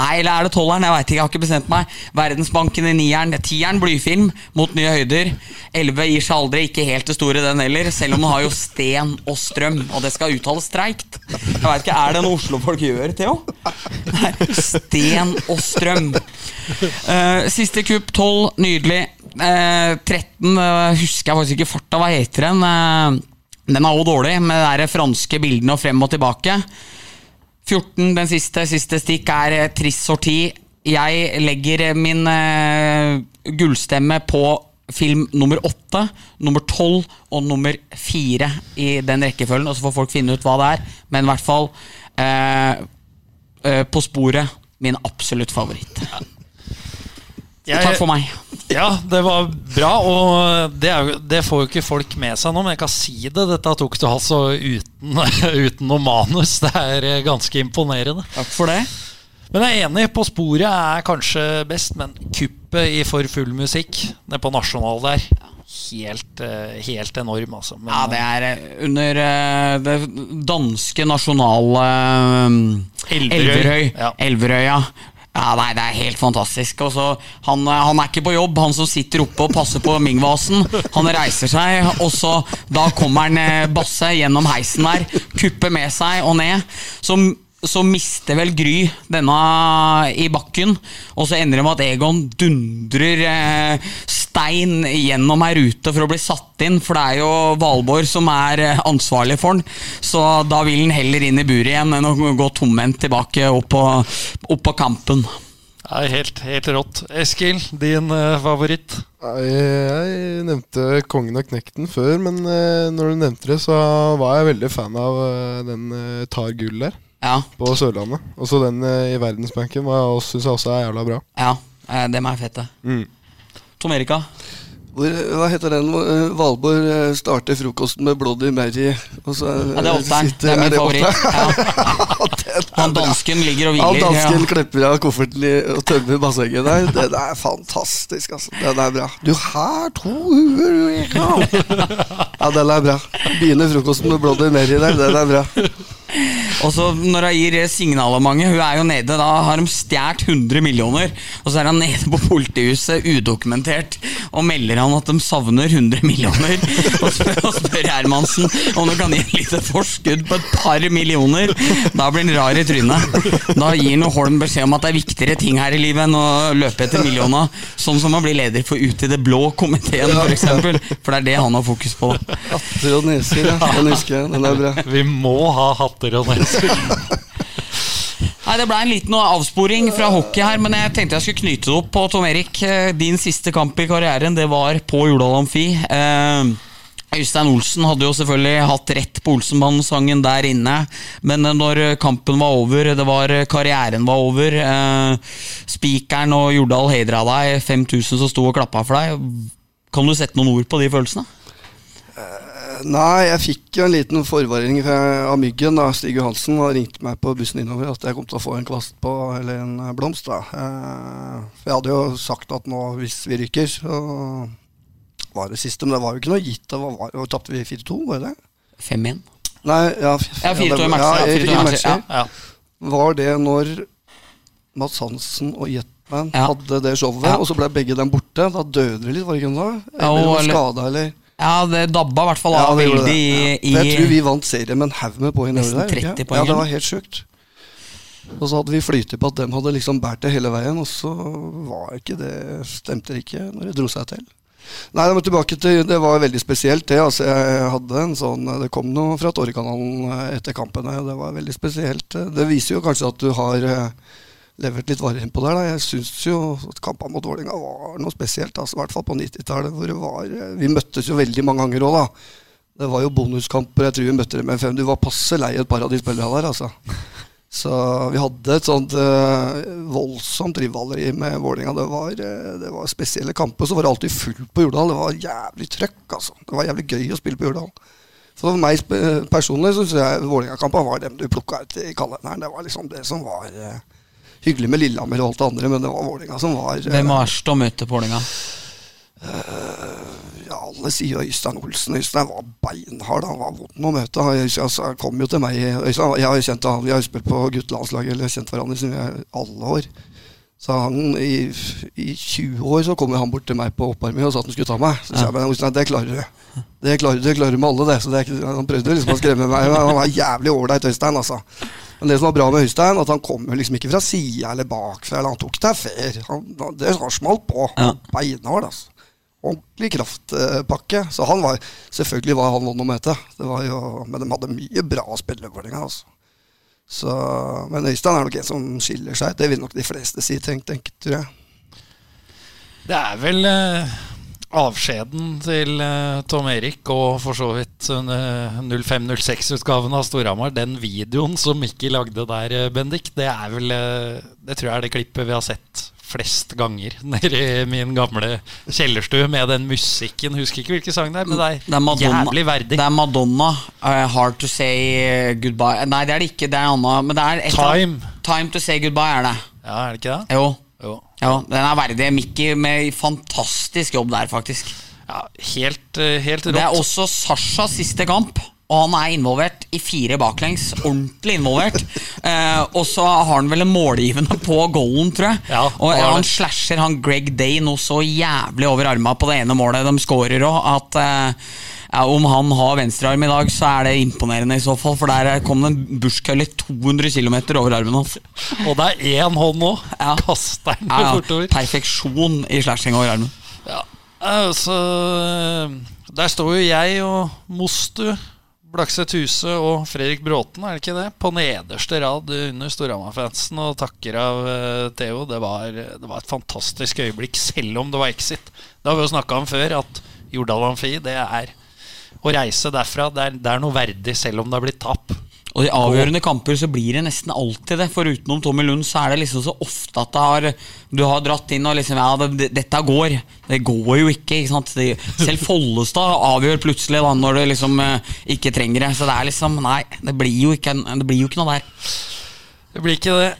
Nei, eller er det tolveren? Jeg vet ikke, jeg har ikke bestemt meg. Verdensbanken i nieren. Tieren, blyfilm mot nye høyder. Elleve gir seg aldri, ikke helt det store den heller. Selv om den har jo sten og strøm, og det skal uttales streikt. Jeg vet ikke, Er det noe Oslo-folk gjør, Theo? Nei, sten og strøm. Uh, siste kupp, tolv. Nydelig. Uh, 13 uh, husker jeg faktisk ikke farta. Hva heter den? Eh, den er òg dårlig, med de franske bildene og frem og tilbake. 14, den siste, siste stikk, er eh, Triss Sorti. Jeg legger eh, min uh, gullstemme på film nummer åtte, nummer tolv og nummer fire i den rekkefølgen. Og så får folk finne ut hva det er. Men i hvert fall uh, uh, På sporet min absolutt favoritt. Jeg- Takk for meg. Ja, det var bra, og det, er det får jo ikke folk med seg nå, men jeg kan si det. Dette tok du altså uten, (laughs) uten noe manus. Det er eh, ganske imponerende. Takk for det. Men jeg er enig, På sporet er kanskje best, men kuppet i For full musikk nede på Nasjonal der Helt, eh, helt enorm, altså. Men, Ja, det er eh, under eh, det danske nasjonale Elverøy. Elverøy. Ja. Elverøy, ja. Ja, nei, Det er helt fantastisk. Også, han, eh, han er ikke på jobb, han som sitter oppe og passer på Ming-vasen. Han reiser seg, og så da kommer han eh, Basse gjennom heisen der, kupper med seg og ned. Så, så mister vel Gry denne i bakken, og så ender det med at Egon dundrer eh, stein gjennom ei rute for å bli satt inn, for det er jo Valborg som er eh, ansvarlig for den. Så da vil han heller inn i buret igjen enn å gå tomhendt tilbake opp på, opp på kampen. Nei, helt, helt rått. Eskil, din uh, favoritt? Jeg, jeg nevnte Kongen og Knekten før, men uh, når du nevnte det, så var jeg veldig fan av uh, den Tar gull der, Ja, på Sørlandet. Også den eh, i Verdensbanken syns jeg også er jævla bra. ja eh, dem er fette. Mm. Tom Erika? Hvor, hva heter den? hvor, eh, Valborg eh, starter frokosten med Bloody Mary. Og så, eh, Ja, det er åtteren. sitter- Det er min favoritt. Ja. (laughs) Han dansken ligger og hviler. Han dansken Ja. klepper av kofferten i, og tømmer bassenget der. Den er fantastisk, altså. Den er bra. Du har to huer, du, Erika. (laughs) Ja, den er bra. Begynner frokosten med Bloody Mary der. Den er bra. Og så når hun gir signalementet, hun er jo nede, da har de stjålet 100 millioner. Og så er han nede på politihuset udokumentert og melder han at de savner 100 millioner. (laughs) Og spør, og spør Hermansen om du kan gi et lite forskudd på et par millioner. Da blir han rar i trynet. Da gir han Holm beskjed om at det er viktigere ting her i livet enn å løpe etter millioner. Sånn som å bli leder for Ut i det blå komiteen, f.eks. For, for det er det han har fokus på. Hatter og neser, ja. Den husker jeg. Den er bra. Vi må ha hatter og neser. (laughs) Nei, Det ble en liten avsporing fra hockey her, men jeg tenkte jeg skulle knyte det opp på Tom Erik. Eh, Din siste kamp i karrieren, det var på Jordal Amfi. Eh, Øystein Olsen hadde jo selvfølgelig hatt rett på Olsenbanen-sangen der inne, men når kampen var over, det var karrieren var over, eh, spikeren og Jordal hedra deg, 5000 som sto og klappa for deg, kan du sette noen ord på de følelsene? Nei, jeg fikk jo en liten forvaring av Myggen. da Stig Johansen ringte meg på bussen innover at jeg kom til å få en kvast på, eller en eh, blomst. da Eh, For jeg hadde jo sagt at nå, hvis vi rykker, så var det siste. Men det var jo ikke noe gitt. Det var, var, Tapte vi 4-2, var det det? 5-1. Nei, ja, Ja, 4-2 i matcher, ja, Ja, 4-2 i matcher. Ja. Var det når Mats Hansen og Jetman Ja. hadde det showet, Ja. og så ble begge dem borte? Da døde de litt, var det ikke noe? Eller ja, eller- skada, eller? Ja, det dabba i hvert fall Ja, av det veldig i, Ja. Jeg tror vi vant serien med en haug med poeng. Nesten der, 30 poeng, Ja, det var helt sjukt. Og så hadde vi flytet på at dem hadde liksom båret det hele veien, og så var ikke det Stemte det ikke når det dro seg til. Nei, men tilbake til Det var veldig spesielt, det. Altså, jeg hadde en sånn Det kom noe fra Tårekanalen eh, etter kampene. Det var veldig spesielt. Det viser jo kanskje at du har eh, levert litt varer innpå der. Da. Jeg syns jo at kampene mot Vålerenga var noe spesielt. Altså, I hvert fall på 90-tallet. hvor det var eh, Vi møttes jo veldig mange ganger òg, da. Det var jo bonuskamper. Jeg tror vi møtte dem med fem. Du var passe lei et par av de spillerne der, altså. Så vi hadde et sånt uh, voldsomt rivaleri med Vålerenga. Det, eh, det var spesielle kamper. Så var det alltid fullt på Jordal. Det var jævlig trøkk, altså. Det var jævlig gøy å spille på Jordal. For meg personlig syns jeg Vålerenga-kampene var dem du plukka ut i kalenderen. Det var liksom det som var eh, hyggelig med Lillehammer og alt det andre, men det var Vålerenga som var eh, Hvem var verst å møte på Vålerenga? Ja, alle sier Øystein Olsen. Øystein var beinhard. Han var vond å møte. Han altså, kom jo til meg Øystein, Jeg har jo kjent han, Vi har jo spilt på guttelandslaget eller kjent hverandre er alle år. Så han, i, i 20 år så kom han bort til meg på oppvarming og sa at han skulle ta meg. Så sa jeg men det klarer du. Det klarer, du, det klarer du med alle, det. Så det er ikke, han prøvde liksom å skremme meg. Men han var jævlig ålreit, Øystein. altså. Men det som var bra med Øystein, at han kom jo liksom ikke fra sida eller bakfra. eller Han tok deg fair. Han, det var smalt på. Ja. Beinhard, altså ordentlig kraftpakke. Så han var selvfølgelig var han vond å møte. Det var jo, men de hadde mye bra spillere. Altså. Så, men Øystein er nok en som skiller seg. Det vil nok de fleste si, tenk, tenk, tror jeg. Det er vel eh, avskjeden til eh, Tom Erik og for så vidt eh, 05-06-utgaven av Storhamar. Den videoen som Mikkel lagde der, eh, Bendik, det er vel eh, Det tror jeg er det klippet vi har sett flest ganger (laughs) nede i min gamle kjellerstue med den musikken. Husker ikke hvilken sang det er, men det Det er er Madonna. jævlig verdig. Det er Madonna. Uh, hard to say goodbye. Nei, det er det ikke. Det er Anna. Men det er et Time. Av, Time. To say goodbye er det. Ja, er det ikke det? Jo. Jo. jo den er verdig. Mickey med fantastisk jobb der, faktisk. Ja, helt, eh, helt rått. Det er også Sashas siste kamp. Og han er involvert i fire baklengs. Ordentlig involvert. Eh, og så har han vel en målgivende på goalen, tror jeg. Ja, og han slasher han Greg Day noe så jævlig over arma på det ene målet de scorer òg, at eh, ja, om han har venstrearm i dag, så er det imponerende i så fall. For der kom det en bushculler 200 km over armen hans. Og det er én hånd nå. Ja. Kaster den Ja, ja, bortover. perfeksjon i slashing over armen. Ja, altså Der står jo jeg og Mostu, Blakseth Huse og Fredrik Bråten, er det ikke det? På nederste rad under Storhamar-fansen og takker av eh, Theo. Det var, det var et fantastisk øyeblikk, selv om det var exit. Det har vi jo snakka om før, at Jordal Amfi, det er å reise derfra. Det er, det er noe verdig, selv om det har blitt tap. Og i avgjørende kamper så blir det nesten alltid det. For utenom Tommy Lund så er det liksom så ofte at det har, du har dratt inn og liksom Ja, det, det, dette går. Det går jo ikke. ikke sant? Det, selv Follestad avgjør plutselig da når du liksom eh, ikke trenger det. Så det er liksom Nei, det blir jo ikke, det blir jo ikke noe der. Det blir ikke det.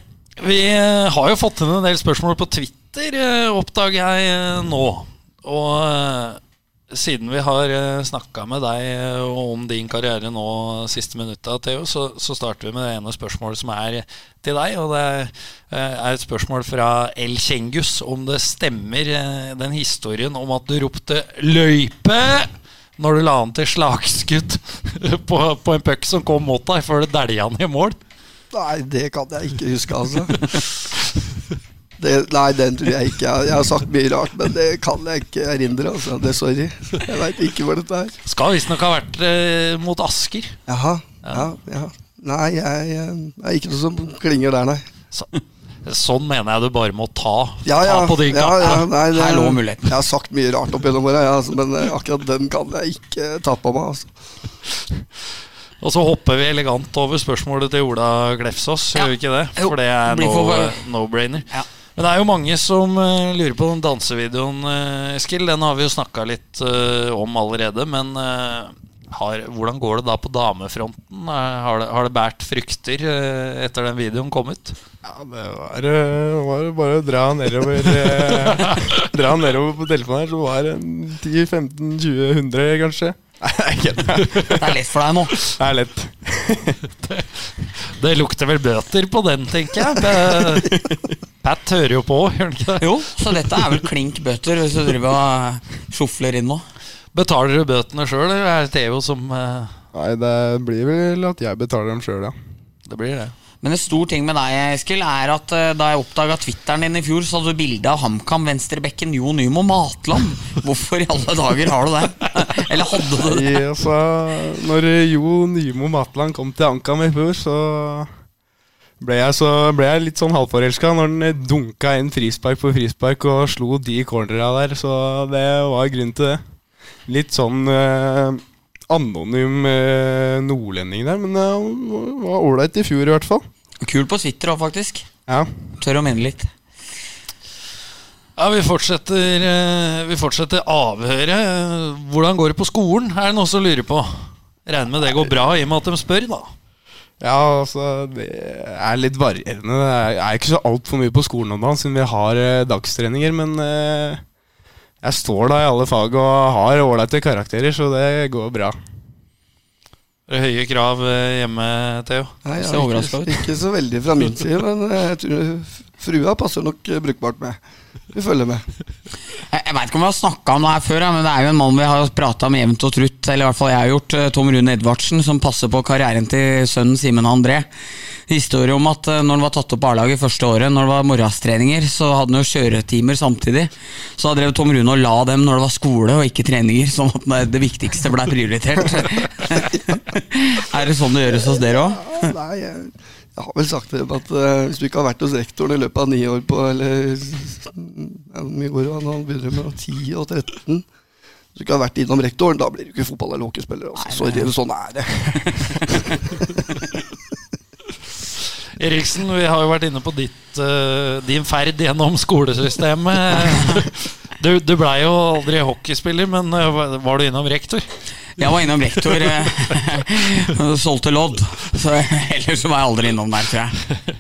Vi eh, har jo fått inn en del spørsmål på Twitter, eh, oppdager jeg nå. Og siden vi har snakka med deg eh, om din karriere nå siste minutta, Theo, så, så starter vi med det ene spørsmålet som er til deg. Og det er, eh, et spørsmål fra El Kjengus om det stemmer, eh, den historien om at du ropte 'løype' når du la an til slagskudd (laughs) på, på en puck som kom mot deg, før du dælja den i mål. Nei, det kan jeg ikke huske, altså. (laughs) Det, nei, den tror jeg ikke. Jeg, har sagt mye rart, men det kan jeg ikke erindre. Altså. Det, sorry. Jeg veit ikke hva dette er. Skal visstnok ha vært eh, mot Asker. Jaha. Ja, ja. Nei, jeg, jeg, er ikke noe som klinger der, nei. Så, sånn mener jeg du bare må ta. Ja, ja, ta på din ja, ja, nei, det, Her lå muligheten. Jeg har sagt mye rart opp gjennom åra, ja, altså, men eh, akkurat den kan jeg ikke ta på meg. Altså. Og så hopper vi elegant over spørsmålet til Ola Glefsås, Ja. gjør vi ikke det? For det er no- no-brainer. Ja. Men det er jo mange som uh, lurer på den dansevideoen, uh, Eskil. Den har vi jo snakka litt uh, om allerede. Men eh, har, hvordan går det da på damefronten? Eh, har, det, har det bært frukter eh, etter den videoen kom ut? Ja, det var, eh, var bare å dra nedover eh, (laughs) Dra nedover på telefonen her, så var det en 10-15-20-100, kanskje. Nei, det er det. Det lett for deg nå. Det er lett. Det lukter vel bøter på den, tenker jeg. Det, Pat hører jo på, gjør han ikke det? Jo, så dette er vel klink bøter hvis du driver og sjofler inn nå. Betaler du bøtene sjøl, eller er det Theo som uh... Nei, det blir vel at jeg betaler dem sjøl, ja. Det blir det. Men en stor ting med deg, Eskil, er at eh, da jeg oppdaga Twitteren din i fjor, så hadde du bilde av HamKam venstrebekken Jo Nymo Matland. (laughs) Hvorfor i alle dager har du det? (laughs) Eller hadde du det? Ja, altså, når Jo Nymo Matland kom til HamKam i fjor, så ble jeg, så ble jeg litt sånn halvforelska når den dunka inn frispark på frispark og slo de cornera der, så det var grunnen til det. Litt sånn eh, anonym eh, nordlending der, men eh, han var ålreit i fjor i hvert fall. Kul på Twitter òg, faktisk. Ja. Tør å minne litt. Ja, vi fortsetter, eh, vi fortsetter avhøret. Hvordan går det på skolen, er det noen som lurer på. Regner med det går bra, i og med at de spør, da. Ja, altså Det er litt varierende. Det er, ikke så altfor mye på skolen om dagen, siden vi har eh, dagstreninger. Men eh, jeg står da i alle fag og har ålreite karakterer, så det går bra. Er høye krav eh, hjemme, Theo? Nei, ja, ikke, ikke så veldig fra min side, men eh, jeg tror frua passer nok eh, brukbart med. Vi følger med. Jeg, jeg veit ikke om vi har snakka om det her før, men det er jo en mann vi har prata om jevnt og trutt. Eller i hvert fall jeg har gjort. eh, Tom Rune Edvardsen, som passer på karrieren til sønnen Simen André. Historie om at eh, når han var tatt opp på A-laget første året, når det var morgenstreninger, så hadde han jo kjøretimer samtidig. Så da drev Tom Rune og la dem når det var skole og ikke treninger, sånn at det- det viktigste ble prioritert. (laughs) er det sånn det gjøres hos dere òg? Jeg, har vel sagt dem at uh, hvis du ikke har vært hos rektoren i løpet av ni år på Eller ja, mye går det an? Han begynner med 10 og 13. Hvis du ikke har vært innom rektoren, da blir du ikke fotball- eller hockeyspiller. Altså. Sorry, sånn er det. (laughs) Eriksen, vi har jo vært inne på ditt, uh, din ferd gjennom skolesystemet. (laughs) Du, du blei jo aldri hockeyspiller, men eh, var var du innom rektor? Jeg var innom rektor eh, (laughs) og solgte lodd. Så ellers var jeg aldri innom der, tror jeg.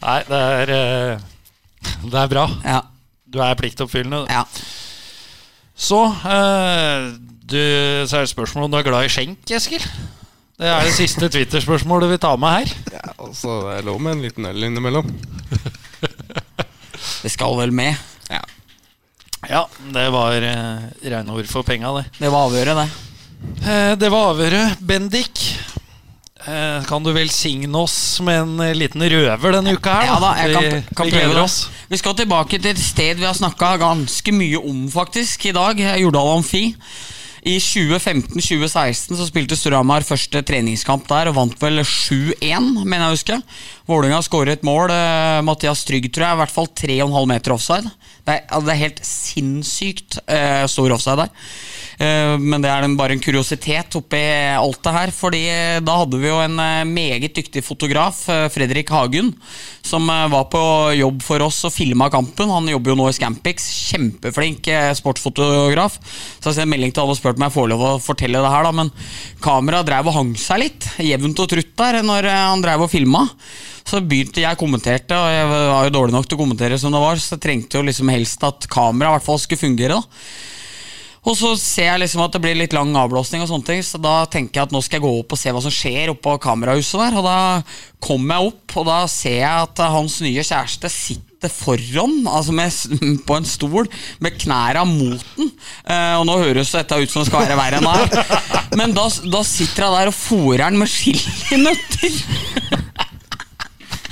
Nei, det er, eh, det er bra. Ja, Du er pliktoppfyllende. ja. Så, eh, du, så er det spørsmål om du er glad i skjenk, Eskil? Det er det siste Twitter-spørsmålet vi tar med her. Ja, altså Det er lov med en liten øl innimellom. (laughs) Det skal vel med. Ja, det var uh, rene ord for penga, det. Det var avgjøret, det. Eh, det var avhøret. Bendik, eh, kan du velsigne oss med en eh, liten røver denne uka her? Ja da, jeg kan, kan prøve det. Vi skal tilbake til et sted vi har snakka ganske mye om faktisk i dag. Jordal Amfi. I 2015-2016 så spilte Storhamar første treningskamp der og vant vel 7-1, mener jeg å huske. Vålerenga skåret et mål. Mathias Trygg, tror jeg, i hvert fall 3,5 meter offside. Det er, altså, det er helt sinnssykt uh, stor offside der. Uh, men det er den bare en kuriositet oppi alt det her. Fordi eh, da hadde vi jo en uh, meget dyktig fotograf, Fredrik Hagen, som var på jobb for oss og filma kampen. Han jobber jo nå i Scampix. Kjempeflink sportsfotograf. Så jeg sendte melding til alle og spurte om jeg får lov å fortelle det her, da. Men kameraet drev og hang seg litt, jevnt og trutt der, når han drev og filma. Så begynte jeg kommenterte, og jeg var jo dårlig nok til å kommentere som det var, så jeg trengte jo liksom helst at kameraet i hvert fall skulle fungere. da og så ser jeg liksom at det blir litt lang avblåsning, og sånne ting så da tenker jeg at nå skal jeg gå opp og se hva som skjer oppå kamerahuset der. Og da kommer jeg opp, og da ser jeg at hans nye kjæreste sitter foran, altså med, (laughs) på en stol, med knæra mot den. Eh, og nå høres dette ut som det skal være verre enn det er. Men da, da sitter jeg der og fòrer den med (laughs) chilinøtter.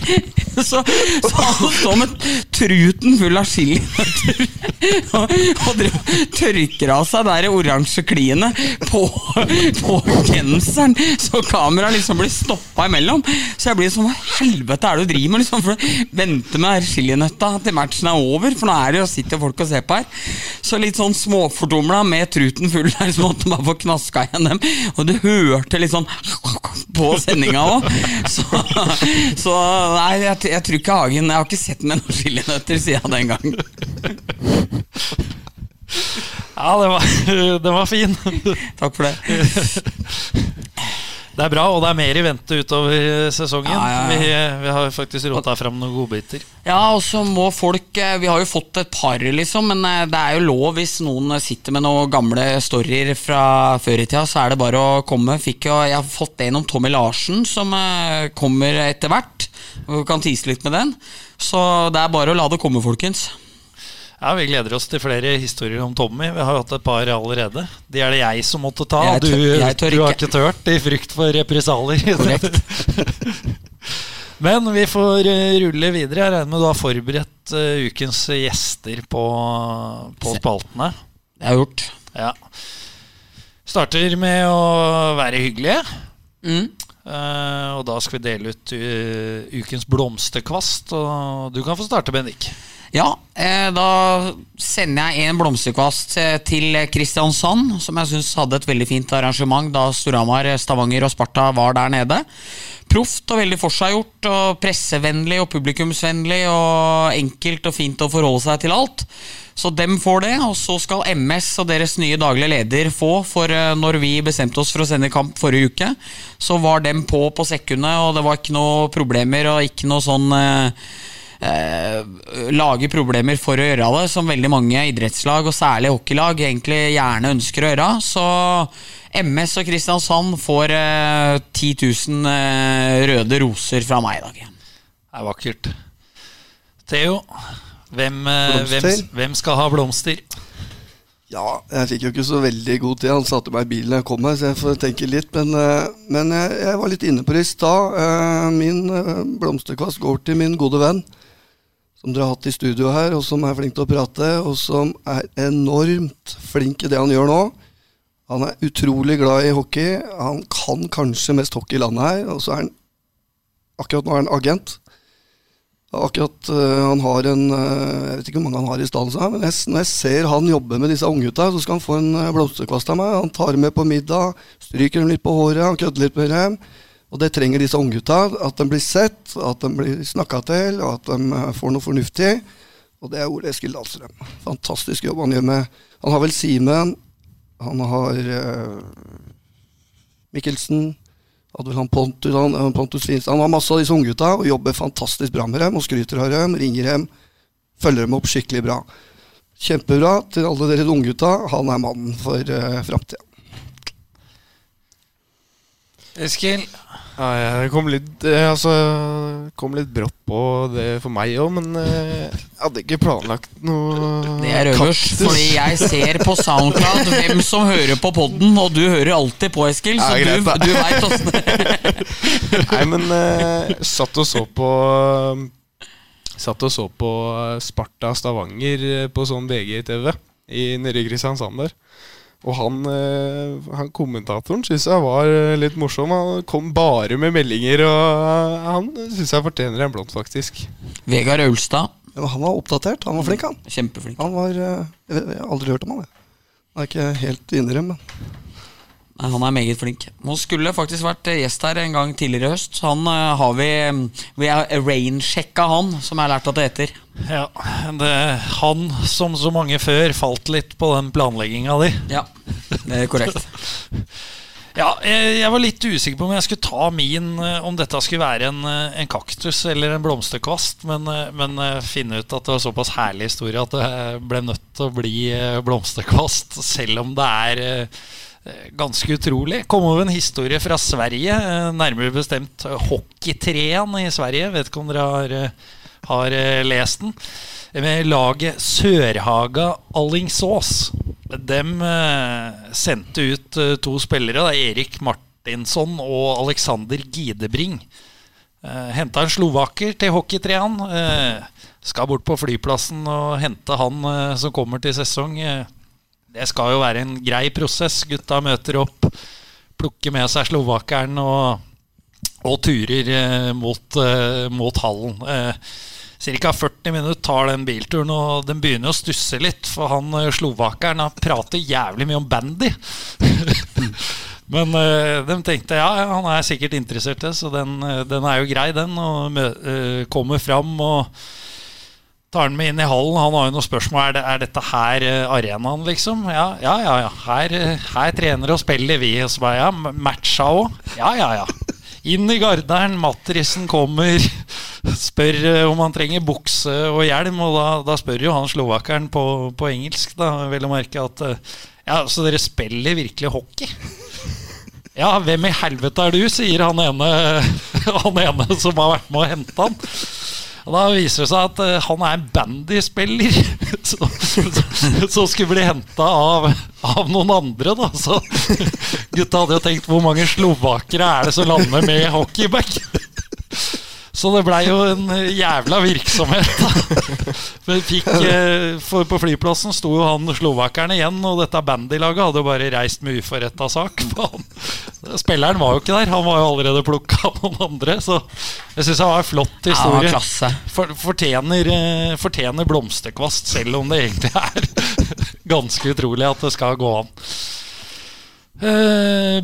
(laughs) Så, så han står med truten full av chilinøtter og, og tørker av seg der oransje kliene på, på genseren, så kameraet liksom blir stoppa imellom. Så jeg blir sånn Hva helvete er det du driver med? Liksom, for Vente med chilinøtta til matchen er over, for nå er det jo sitter folk og ser på her. Så litt sånn småfortumla med truten full der, så måtte man få knaska igjen dem. Og du hørte litt sånn på sendinga òg. Så, så nei, jeg, jeg tror ikke Hagen Jeg har ikke sett med noen chilinøtter siden den gang. (laughs) Ja, det var, (laughs) den var fin. Takk for det. (laughs) Det er bra, og det er mer i vente utover sesongen. Ja, ja, ja. Vi, vi har faktisk rota fram noen godbiter. Ja, og så må folk eh, Vi har jo fått et par, liksom, men eh, det er jo lov hvis noen sitter med noen gamle storyer fra før i tida, så er det bare å komme. Jo, jeg har fått en om Tommy Larsen, som eh, kommer etter hvert. Vi kan tise litt med den. Så det er bare å la det komme, folkens. Ja, Vi gleder oss til flere historier om Tommy. Vi har hatt et par allerede. De er det jeg som måtte ta. Tør, Du, du har ikke. ikke tørt i frykt for represalier. (laughs) Men vi får eh, rulle videre. Jeg regner med du har forberedt uh, ukens gjester på, på spaltene. Det har jeg gjort. Ja. Starter med å være hyggelige. Mm. Eh, og da skal vi dele ut eh, ukens blomsterkvast. Og du kan få starte, Bendik. Ja, eh, da sender jeg en blomsterkvast eh, til Kristiansand, som jeg syns hadde et veldig fint arrangement da Storhamar, Stavanger og Sparta var der nede. Proft og veldig forseggjort, og pressevennlig og publikumsvennlig, og enkelt og fint å forholde seg til alt. Så dem får det, og så skal MS og deres nye daglige leder få, for eh, når vi bestemte oss for å sende kamp forrige uke, så var dem på på sekundet, og det var ikke noe problemer og ikke noe sånn eh, lage problemer for å gjøre det, som veldig mange idrettslag, og særlig hockeylag, egentlig gjerne ønsker å gjøre. Så MS og Kristiansand får eh, 10 000 eh, røde roser fra meg i dag. Det er vakkert. Theo, hvem, eh, hvem, hvem skal ha blomster? Ja, jeg fikk jo ikke så veldig god tid. Han satte meg i bilen da jeg kom her, så jeg får tenke litt. Men, eh, men jeg, jeg var litt inne på det i stad. Min blomsterkvast går til min gode venn, som dere har hatt i studio her, og som er flink til å prate, og som er enormt flink i det han gjør nå. Han er utrolig glad i hockey. Han kan kanskje mest hockey i landet her, og så er han Akkurat nå er han agent. Akkurat uh, han har en uh, Jeg vet ikke hvor mange han har i stallen, men jeg, når jeg ser han jobbe med disse unggutta, så skal han få en øh, blomsterkvast av meg. Han tar med på middag, stryker dem litt på håret, han kødder litt med dem. Og det trenger disse unggutta. At de blir sett, at de blir snakka til, og at de øh, får noe fornuftig. Og det er Ole Eskil Dahlstrøm. Fantastisk jobb han gjør med Han har vel Simen, han har uh, Mikkelsen, hadde vel han Pontus, han, eh, Pontus Finstad. Han har masse av disse unggutta og jobber fantastisk bra med dem og skryter av dem, ringer dem, følger dem opp skikkelig bra. Kjempebra til alle dere unggutta. Han er mannen for uh, framtida. Eskil? Ja, det kom litt, eh, altså, kom litt brått på det for meg òg, men eh, jeg hadde ikke planlagt noe Det er øverst, fordi jeg ser på SoundCloud hvem som hører på podden, og du hører alltid på, Eskil, så Ja, greit, du, du veit åssen det Nei, men jeg satt og så på Satt og så på eh, Sparta Stavanger eh, på sånn VG-TV i- nede i Kristiansand der. Og han, eh, han kommentatoren syns jeg var eh, litt morsom. Han kom bare med meldinger, og eh, han syns jeg fortjener en blomst, faktisk. Vegard Aulstad, Ja, han var oppdatert. Han var flink, han. kjempeflink. Han var jeg, har aldri hørt om han. Jeg. Han er ikke helt men Nei, Han er meget flink. Han skulle faktisk vært gjest her en gang tidligere i høst. Han eh, har vi Vi har rain-sjekka han, som jeg har lært at det heter. Ja, det, han, som så mange før, falt litt på den planlegginga di. Ja, det er korrekt. (laughs) Ja, jeg, jeg var litt usikker på om jeg skulle ta min eh, Om dette skulle være en, eh, en kaktus eller en blomsterkvast, men, men finne ut at det var såpass herlig historie at det ble nødt til å bli blomsterkvast, selv om det er ganske utrolig. Kom over en historie fra Sverige, eh, nærmere bestemt hockeytreen i Sverige. Vet ikke om dere har, eh, har eh, lest den. Med laget Sørhaga Allingsås. Dem sendte ut eh, to spillere, Erik Martinsson og Alexander Gidebring. Henta en slovaker til hockeytrean. Eh, skal bort på flyplassen og hente han eh, som kommer til sesong. Eh, det skal jo være en grei prosess. Gutta møter opp, plukker med seg slovakeren og, og turer eh, mot, eh, mot hallen. Eh, Ca. 40 minutter tar den bilturen, og den begynner å stusse litt. For han eh, slovakeren prater jævlig mye om bandy. (laughs) Men uh, de tenkte ja, han er sikkert interessert så den, eh, den, er jo grei, den. Og kommer fram og tar han med inn i hallen. Han har jo noen spørsmål. Er, det, er dette her uh, arenaen, liksom? Ja, ja, ja. ja. Her, her trener og spiller vi. Og så bare ja, matcha òg? Ja, ja, ja. Inn i garderen, matrisen kommer. (laughs) Spør om han trenger bukse og hjelm, og da, da spør jo han slovakeren på, på engelsk, da, vel å merke, at ja, så dere spiller virkelig hockey? Ja, hvem i helvete er du, sier han ene, (laughs) han ene som har vært med å hente han. Og Da viser det seg at uh, han er en bandyspiller (laughs) som skulle bli henta av, av, noen andre. da Så gutta hadde jo tenkt hvor mange slovakere er det som lander med hockeyback? Så det blei jo en eh, jævla virksomhet. (laughs) Fikk, eh, for på flyplassen sto jo han slovakeren igjen, og dette bandylaget hadde jo bare reist med uforretta sak. Spilleren var jo ikke der, han var jo allerede plukka av noen andre. Så jeg syns det var en flott historie. Ja, for, fortjener, eh, fortjener blomsterkvast, selv om det egentlig er (laughs) ganske utrolig at det skal gå an.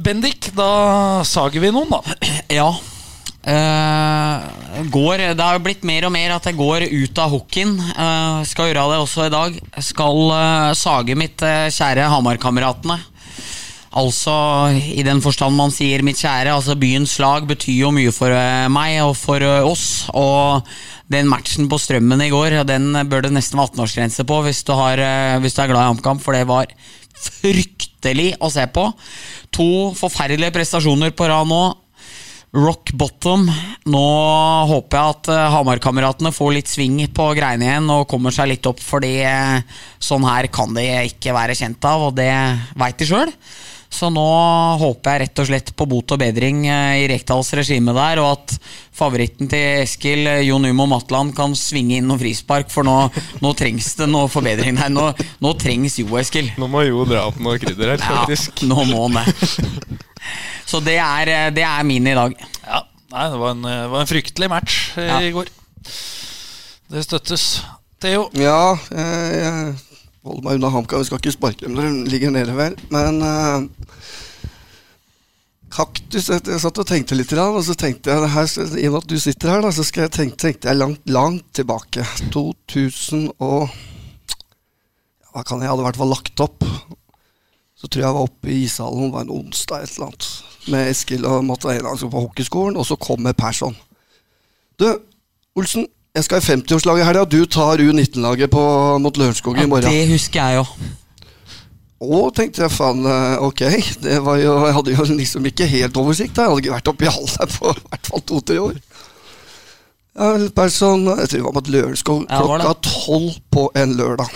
Bendik, da sager vi noen, da. Ja. Uh, går, det har jo blitt mer og mer at jeg går ut av hockeyen. Uh, skal gjøre det også i dag. Skal uh, sage mitt kjære Hamar-kameratene. Altså i den forstand man sier mitt kjære. Altså Byens lag betyr jo mye for meg og for oss. Og den matchen på Strømmen i går, den bør det nesten være 18-årsgrense på hvis du, har, hvis du er glad i HamKam, for det var fryktelig å se på. To forferdelige prestasjoner på rad nå rock bottom. Nå håper jeg at uh, Hamar-kameratene får litt sving på greiene igjen og kommer seg litt opp, fordi uh, sånn her kan de ikke være kjent av, og det veit de sjøl. Så nå håper jeg rett og slett på bot og bedring uh, i Rekdals regime der, og at favoritten til Eskil, Jon Umo Matland, kan svinge inn noen frispark, for nå, nå trengs det noe forbedring her. Nå, nå, trengs Jo, Eskil. Nå må Jo dra opp noe krydder her, faktisk. Ja, nå må han det. Så det er, eh, det er min i dag. Ja, nei, det var en, det var en fryktelig match eh, ja. i går. Det støttes. Theo? Ja, jeg, jeg holder meg unna HamKam. Vi skal ikke sparke dem når de ligger nede, vel. Men uh, Kaktus jeg, jeg, satt og tenkte litt, og så tenkte jeg her, I og med at du sitter her, da, så skal jeg tenke, tenkte jeg langt, langt tilbake. 2000 og Hva kan jeg hadde i hvert fall lagt opp så tror jeg jeg var oppe i ishallen, det var en onsdag et eller annet, med Eskil og altså på hockeyskolen, og så kommer Persson. Du, Olsen, jeg skal i 50-årslaget i helga. Du tar U19-laget mot Lørenskog i morgen. Ja, det husker jeg jo. Å, tenkte jeg faen, eh, ok. Det var jo, jeg hadde jo liksom ikke helt oversikt. Jeg hadde ikke vært oppi hallen på i hvert fall to-tre år. Ja, Persson, Jeg tror det var mot Lørenskog klokka tolv på en lørdag.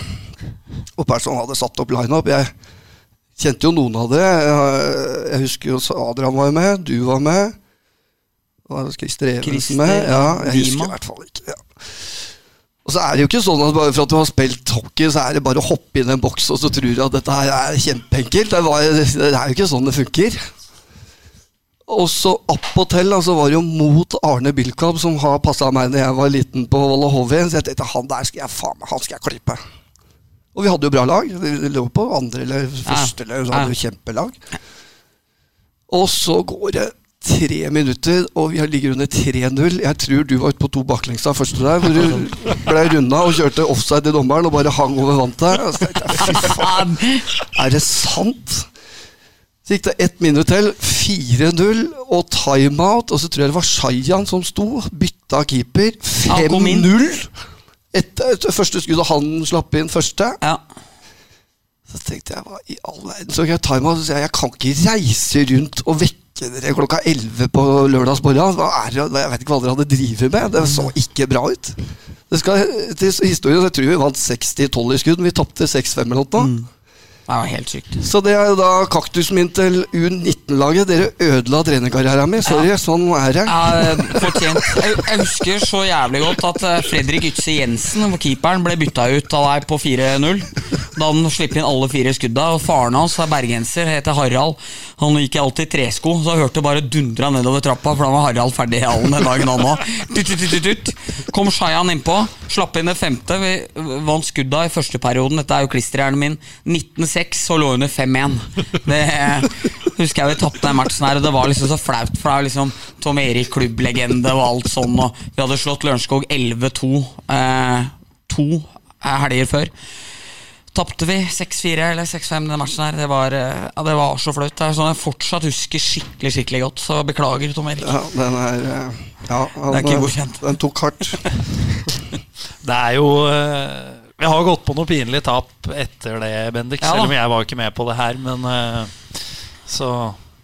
Og Persson hadde satt opp lineup. Jeg Kjente jo noen av det. Jeg husker jo Adrian var med, du var med. Var Christer Evensen med? Ja, jeg husker i hvert fall ikke. Ja. Og så er det jo ikke sånn at bare for at du har spilt hockey, så er det bare å hoppe inn i en boks og så tror du at dette her er kjempeenkelt. Det, det, er jo ikke sånn det funker. Og så appåtil så var det jo mot Arne Bilkab, som har passa meg da jeg var liten på Valle Hovin. Så jeg tenkte han der skal jeg faen meg, han skal jeg klippe. Og vi hadde jo bra lag. Vi lå på andre eller første eller så hadde vi kjempelag. Og så går det tre minutter, og vi ligger under 3-0. Jeg tror du var ute på to baklengsa første der, hvor du ble runda og kjørte offside til dommeren og bare hang over vantet. Fy faen! Er det sant? Så gikk det ett minutt til. 4-0 og timeout. Og så tror jeg det var Shayan som sto. Bytta keeper. 5-0 etter, etter første skuddet han slapp inn første. Ja. Så tenkte jeg hva i all verden Så jeg tar meg og sier jeg kan ikke reise rundt og vekke dere klokka 11 på lørdagsmorgen. Jeg vet ikke hva dere hadde drevet med. Det så ikke bra ut. Det skal til historien, jeg tror vi vant 60-12 i skudd, men vi tapte 6-5 eller noe. Mm. Det var helt sykt. Så det er da kaktusen min til U19-laget. Dere ødela trenerkarrieren min. Sorry, sånn er det. Ja, fortjent. Jeg, jeg husker så jævlig godt at eh, Fredrik Ytse Jensen, keeperen, ble bytta ut av deg på 4-0. Da han slipper inn alle fire skudda. Og faren hans er bergenser, heter Harald. Han gikk alltid i tresko, så jeg hørte bare dundra nedover trappa, for da var Harald ferdig i hallen den dagen, han òg. Kom Shayan innpå, slapp inn det femte. Vi vant skudda i første perioden. Dette er jo klisterhjernen min. 1906 og lå under 5-1. Det husker jeg vi tapte den matchen her, og det var liksom så flaut. For det er jo liksom Tom Erik, klubblegende og alt sånn, og vi hadde slått Lørenskog 11-2 eh, to helger før. Tapte vi 6-4 eller 6-5 den matchen her. Det var, eh, ja, det var så flaut. Det er sånn jeg fortsatt husker skikkelig skikkelig godt. Så beklager, Tom Erik. Ja, den er eh, Ja, han, Det er ikke godkjent. Den tok hardt. (laughs) Det er jo eh, Vi har gått på noe pinlig tap etter det, Bendik. Ja selv om jeg var ikke med på det her. Men eh, så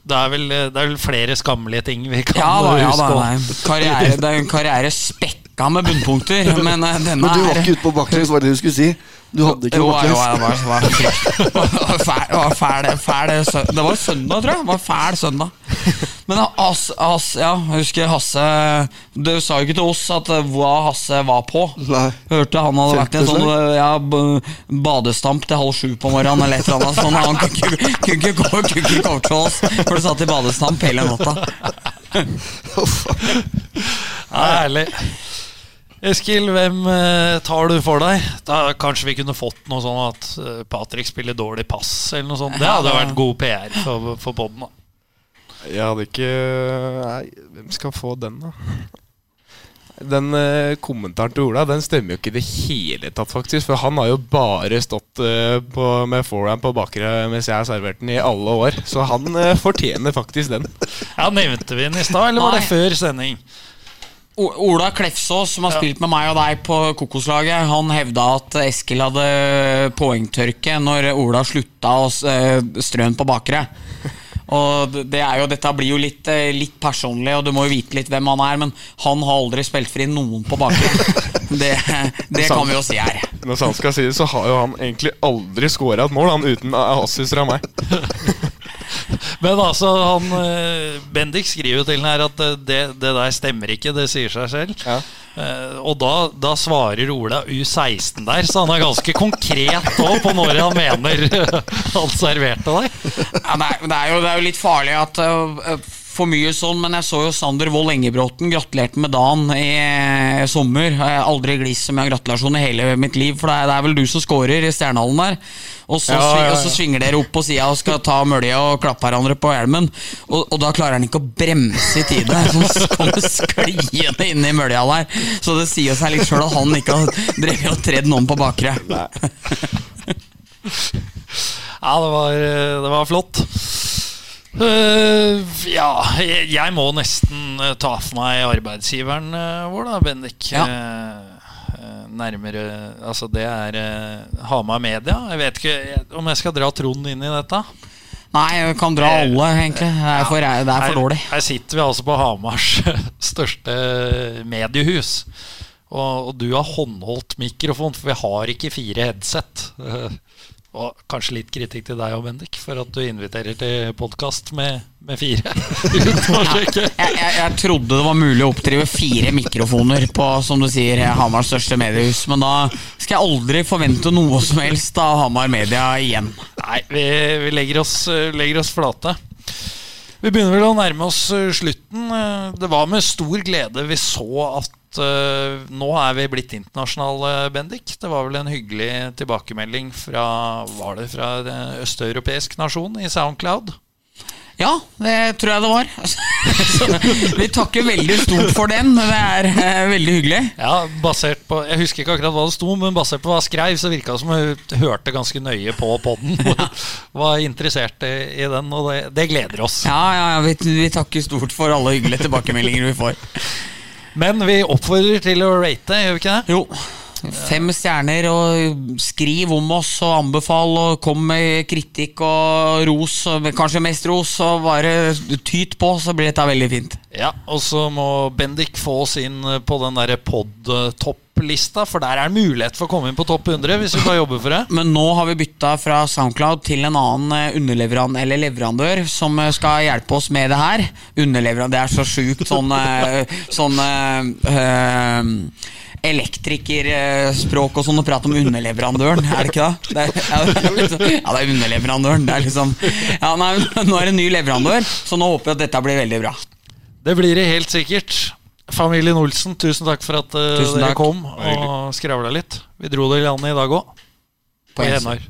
det er, vel, det er vel flere skammelige ting vi kan Ja da, ja da. Nei. Karriere, det er en karriere spekka med bunnpunkter, (laughs) men denne Men du var ikke ute på bakken, så var det det du skulle si. Du hadde ikke noe jo, det var, det var, var fæl, var fæl, fæl Det var søndag, tror jeg. Det var fæl søndag. Men Hasse, Hasse ja, jeg husker Hasse Du sa jo ikke til oss at eh, hva Hasse var på. Nei. Hørte han hadde vært i en sånn ja, badestamp til halv sju på morgenen eller et eller annet sånt. Han kunne ikke, komme coache oss, for du satt i badestamp hele natta. Ja, Herlig. Eskil, hvem eh, tar du for deg? Da Kanskje vi kunne fått noe sånn at eh, Patrick spiller dårlig pass, eller noe sånt. Det hadde vært god PR for, for poden, da Jeg hadde ikke Nei, hvem skal få den, da? Den eh, kommentaren til Ola Den stemmer jo ikke i det hele tatt, faktisk. For han har jo bare stått eh, på, med forehand på bakre mens jeg har servert den i alle år. Så han eh, fortjener faktisk den. Ja, Nevnte vi den i stad, eller var det Nei. før sending? Ola Klefsås, som har spilt med meg og deg på Kokoslaget, han hevda at Eskil hadde poengtørke når Ola slutta å eh, strøn på bakre. Og det- det er jo, Dette blir jo litt, eh, litt personlig, og du må jo vite litt hvem han er, men han har aldri spilt fri noen på bakre. (laughs) Det, det kan vi jo si her. Når sant skal sies, så har jo han egentlig aldri scora et mål, han uten assist fra meg. (laughs) (laughs) Men altså, han eh, Bendik skriver jo til den her at eh, det, det der stemmer ikke, det sier seg selv. Ja. Eh, og da, da svarer Ola U16 der, så han er ganske konkret òg på når han mener (laughs) han serverte deg. Ja, det, er, det, er jo, det er jo litt farlig at for mye sånn, men jeg så jo Sander Wold Engebråten gratulerte med dagen i eh, sommer. Jeg har aldri glist så mye av gratulasjon i hele mitt liv, for det er, vel du som scorer i Stjernehallen der. Og så, Ja, ja, ja. og så svinger dere opp på sida og skal ta mølja og klappe hverandre på hjelmen. Og, og da klarer han ikke å bremse i tide. (laughs) Så kommer skliende inn i mølja der. Så det sier seg litt sjøl at han ikke har drevet og tredd noen på bakre. (laughs) Ja, det var, eh, det var flott. Eh, ja, jeg, jeg må nesten eh, ta for meg arbeidsgiveren eh, vår, da, Bendik. Ja. Eh, nærmere Altså, det er eh, Hamar Media. Jeg vet ikke jeg- om jeg skal dra Trond inn i dette. Nei, jeg kan dra alle, egentlig. Det er for, det er for dårlig. Her, her sitter vi altså på Hamars (laughs) største mediehus. Og, og du har håndholdt mikrofon, for vi har ikke fire headset. (laughs) Og kanskje litt kritikk til deg òg, Bendik, for at du inviterer til podkast med, med fire. (laughs) Jeg, jeg, jeg trodde det var mulig å oppdrive fire mikrofoner på som du sier, Hamars største mediehus, men da skal jeg aldri forvente noe som helst av Hamar Media igjen. Nei, vi, vi legger, oss, legger oss flate. Vi begynner vel å nærme oss eh, slutten. Eh, Det var med stor glede vi så at eh, nå er vi blitt internasjonale, Bendik. Det var vel en hyggelig tilbakemelding fra Var det fra en østeuropeisk nasjon i Soundcloud? Ja, det tror jeg det var. (laughs) Så vi takker veldig stort for den. Det er eh, veldig hyggelig. Ja, basert på Jeg husker ikke akkurat hva det sto, men basert på hva jeg skrev, så virka det som jeg hørte ganske nøye på podden. (laughs) Var interessert i, i den, og det, det gleder oss. Ja, ja, ja vi, vi takker stort for alle hyggelige tilbakemeldinger vi får. Men vi oppfordrer til å rate, gjør vi ikke det? Jo, Fem stjerner, og skriv om oss og anbefal, og kom med kritikk og ros, og kanskje mest ros, og bare tyt på, så blir dette veldig fint. Ja, og så må Bendik få oss inn på den derre pod-topplista, for der er det mulighet for å komme inn på topp 100 hvis vi bare jobber for det. Men nå har vi bytta fra Soundcloud til en annen eh, underleverandør eller leverandør som eh, skal hjelpe oss med det her. Underleverandør, det er så sjukt sånn eh, Sånn elektrikerspråk og sånn å prate om underleverandøren, er det ikke det? det er, ja, det er liksom, ja, det er underleverandøren. Det er liksom Ja, nei, nå er det en ny leverandør, så nå håper jeg at dette blir veldig bra. Det blir det helt sikkert. Familien Olsen, tusen takk for at uh, dere kom og skravla litt. Vi dro det i landet i dag òg. På. Henar.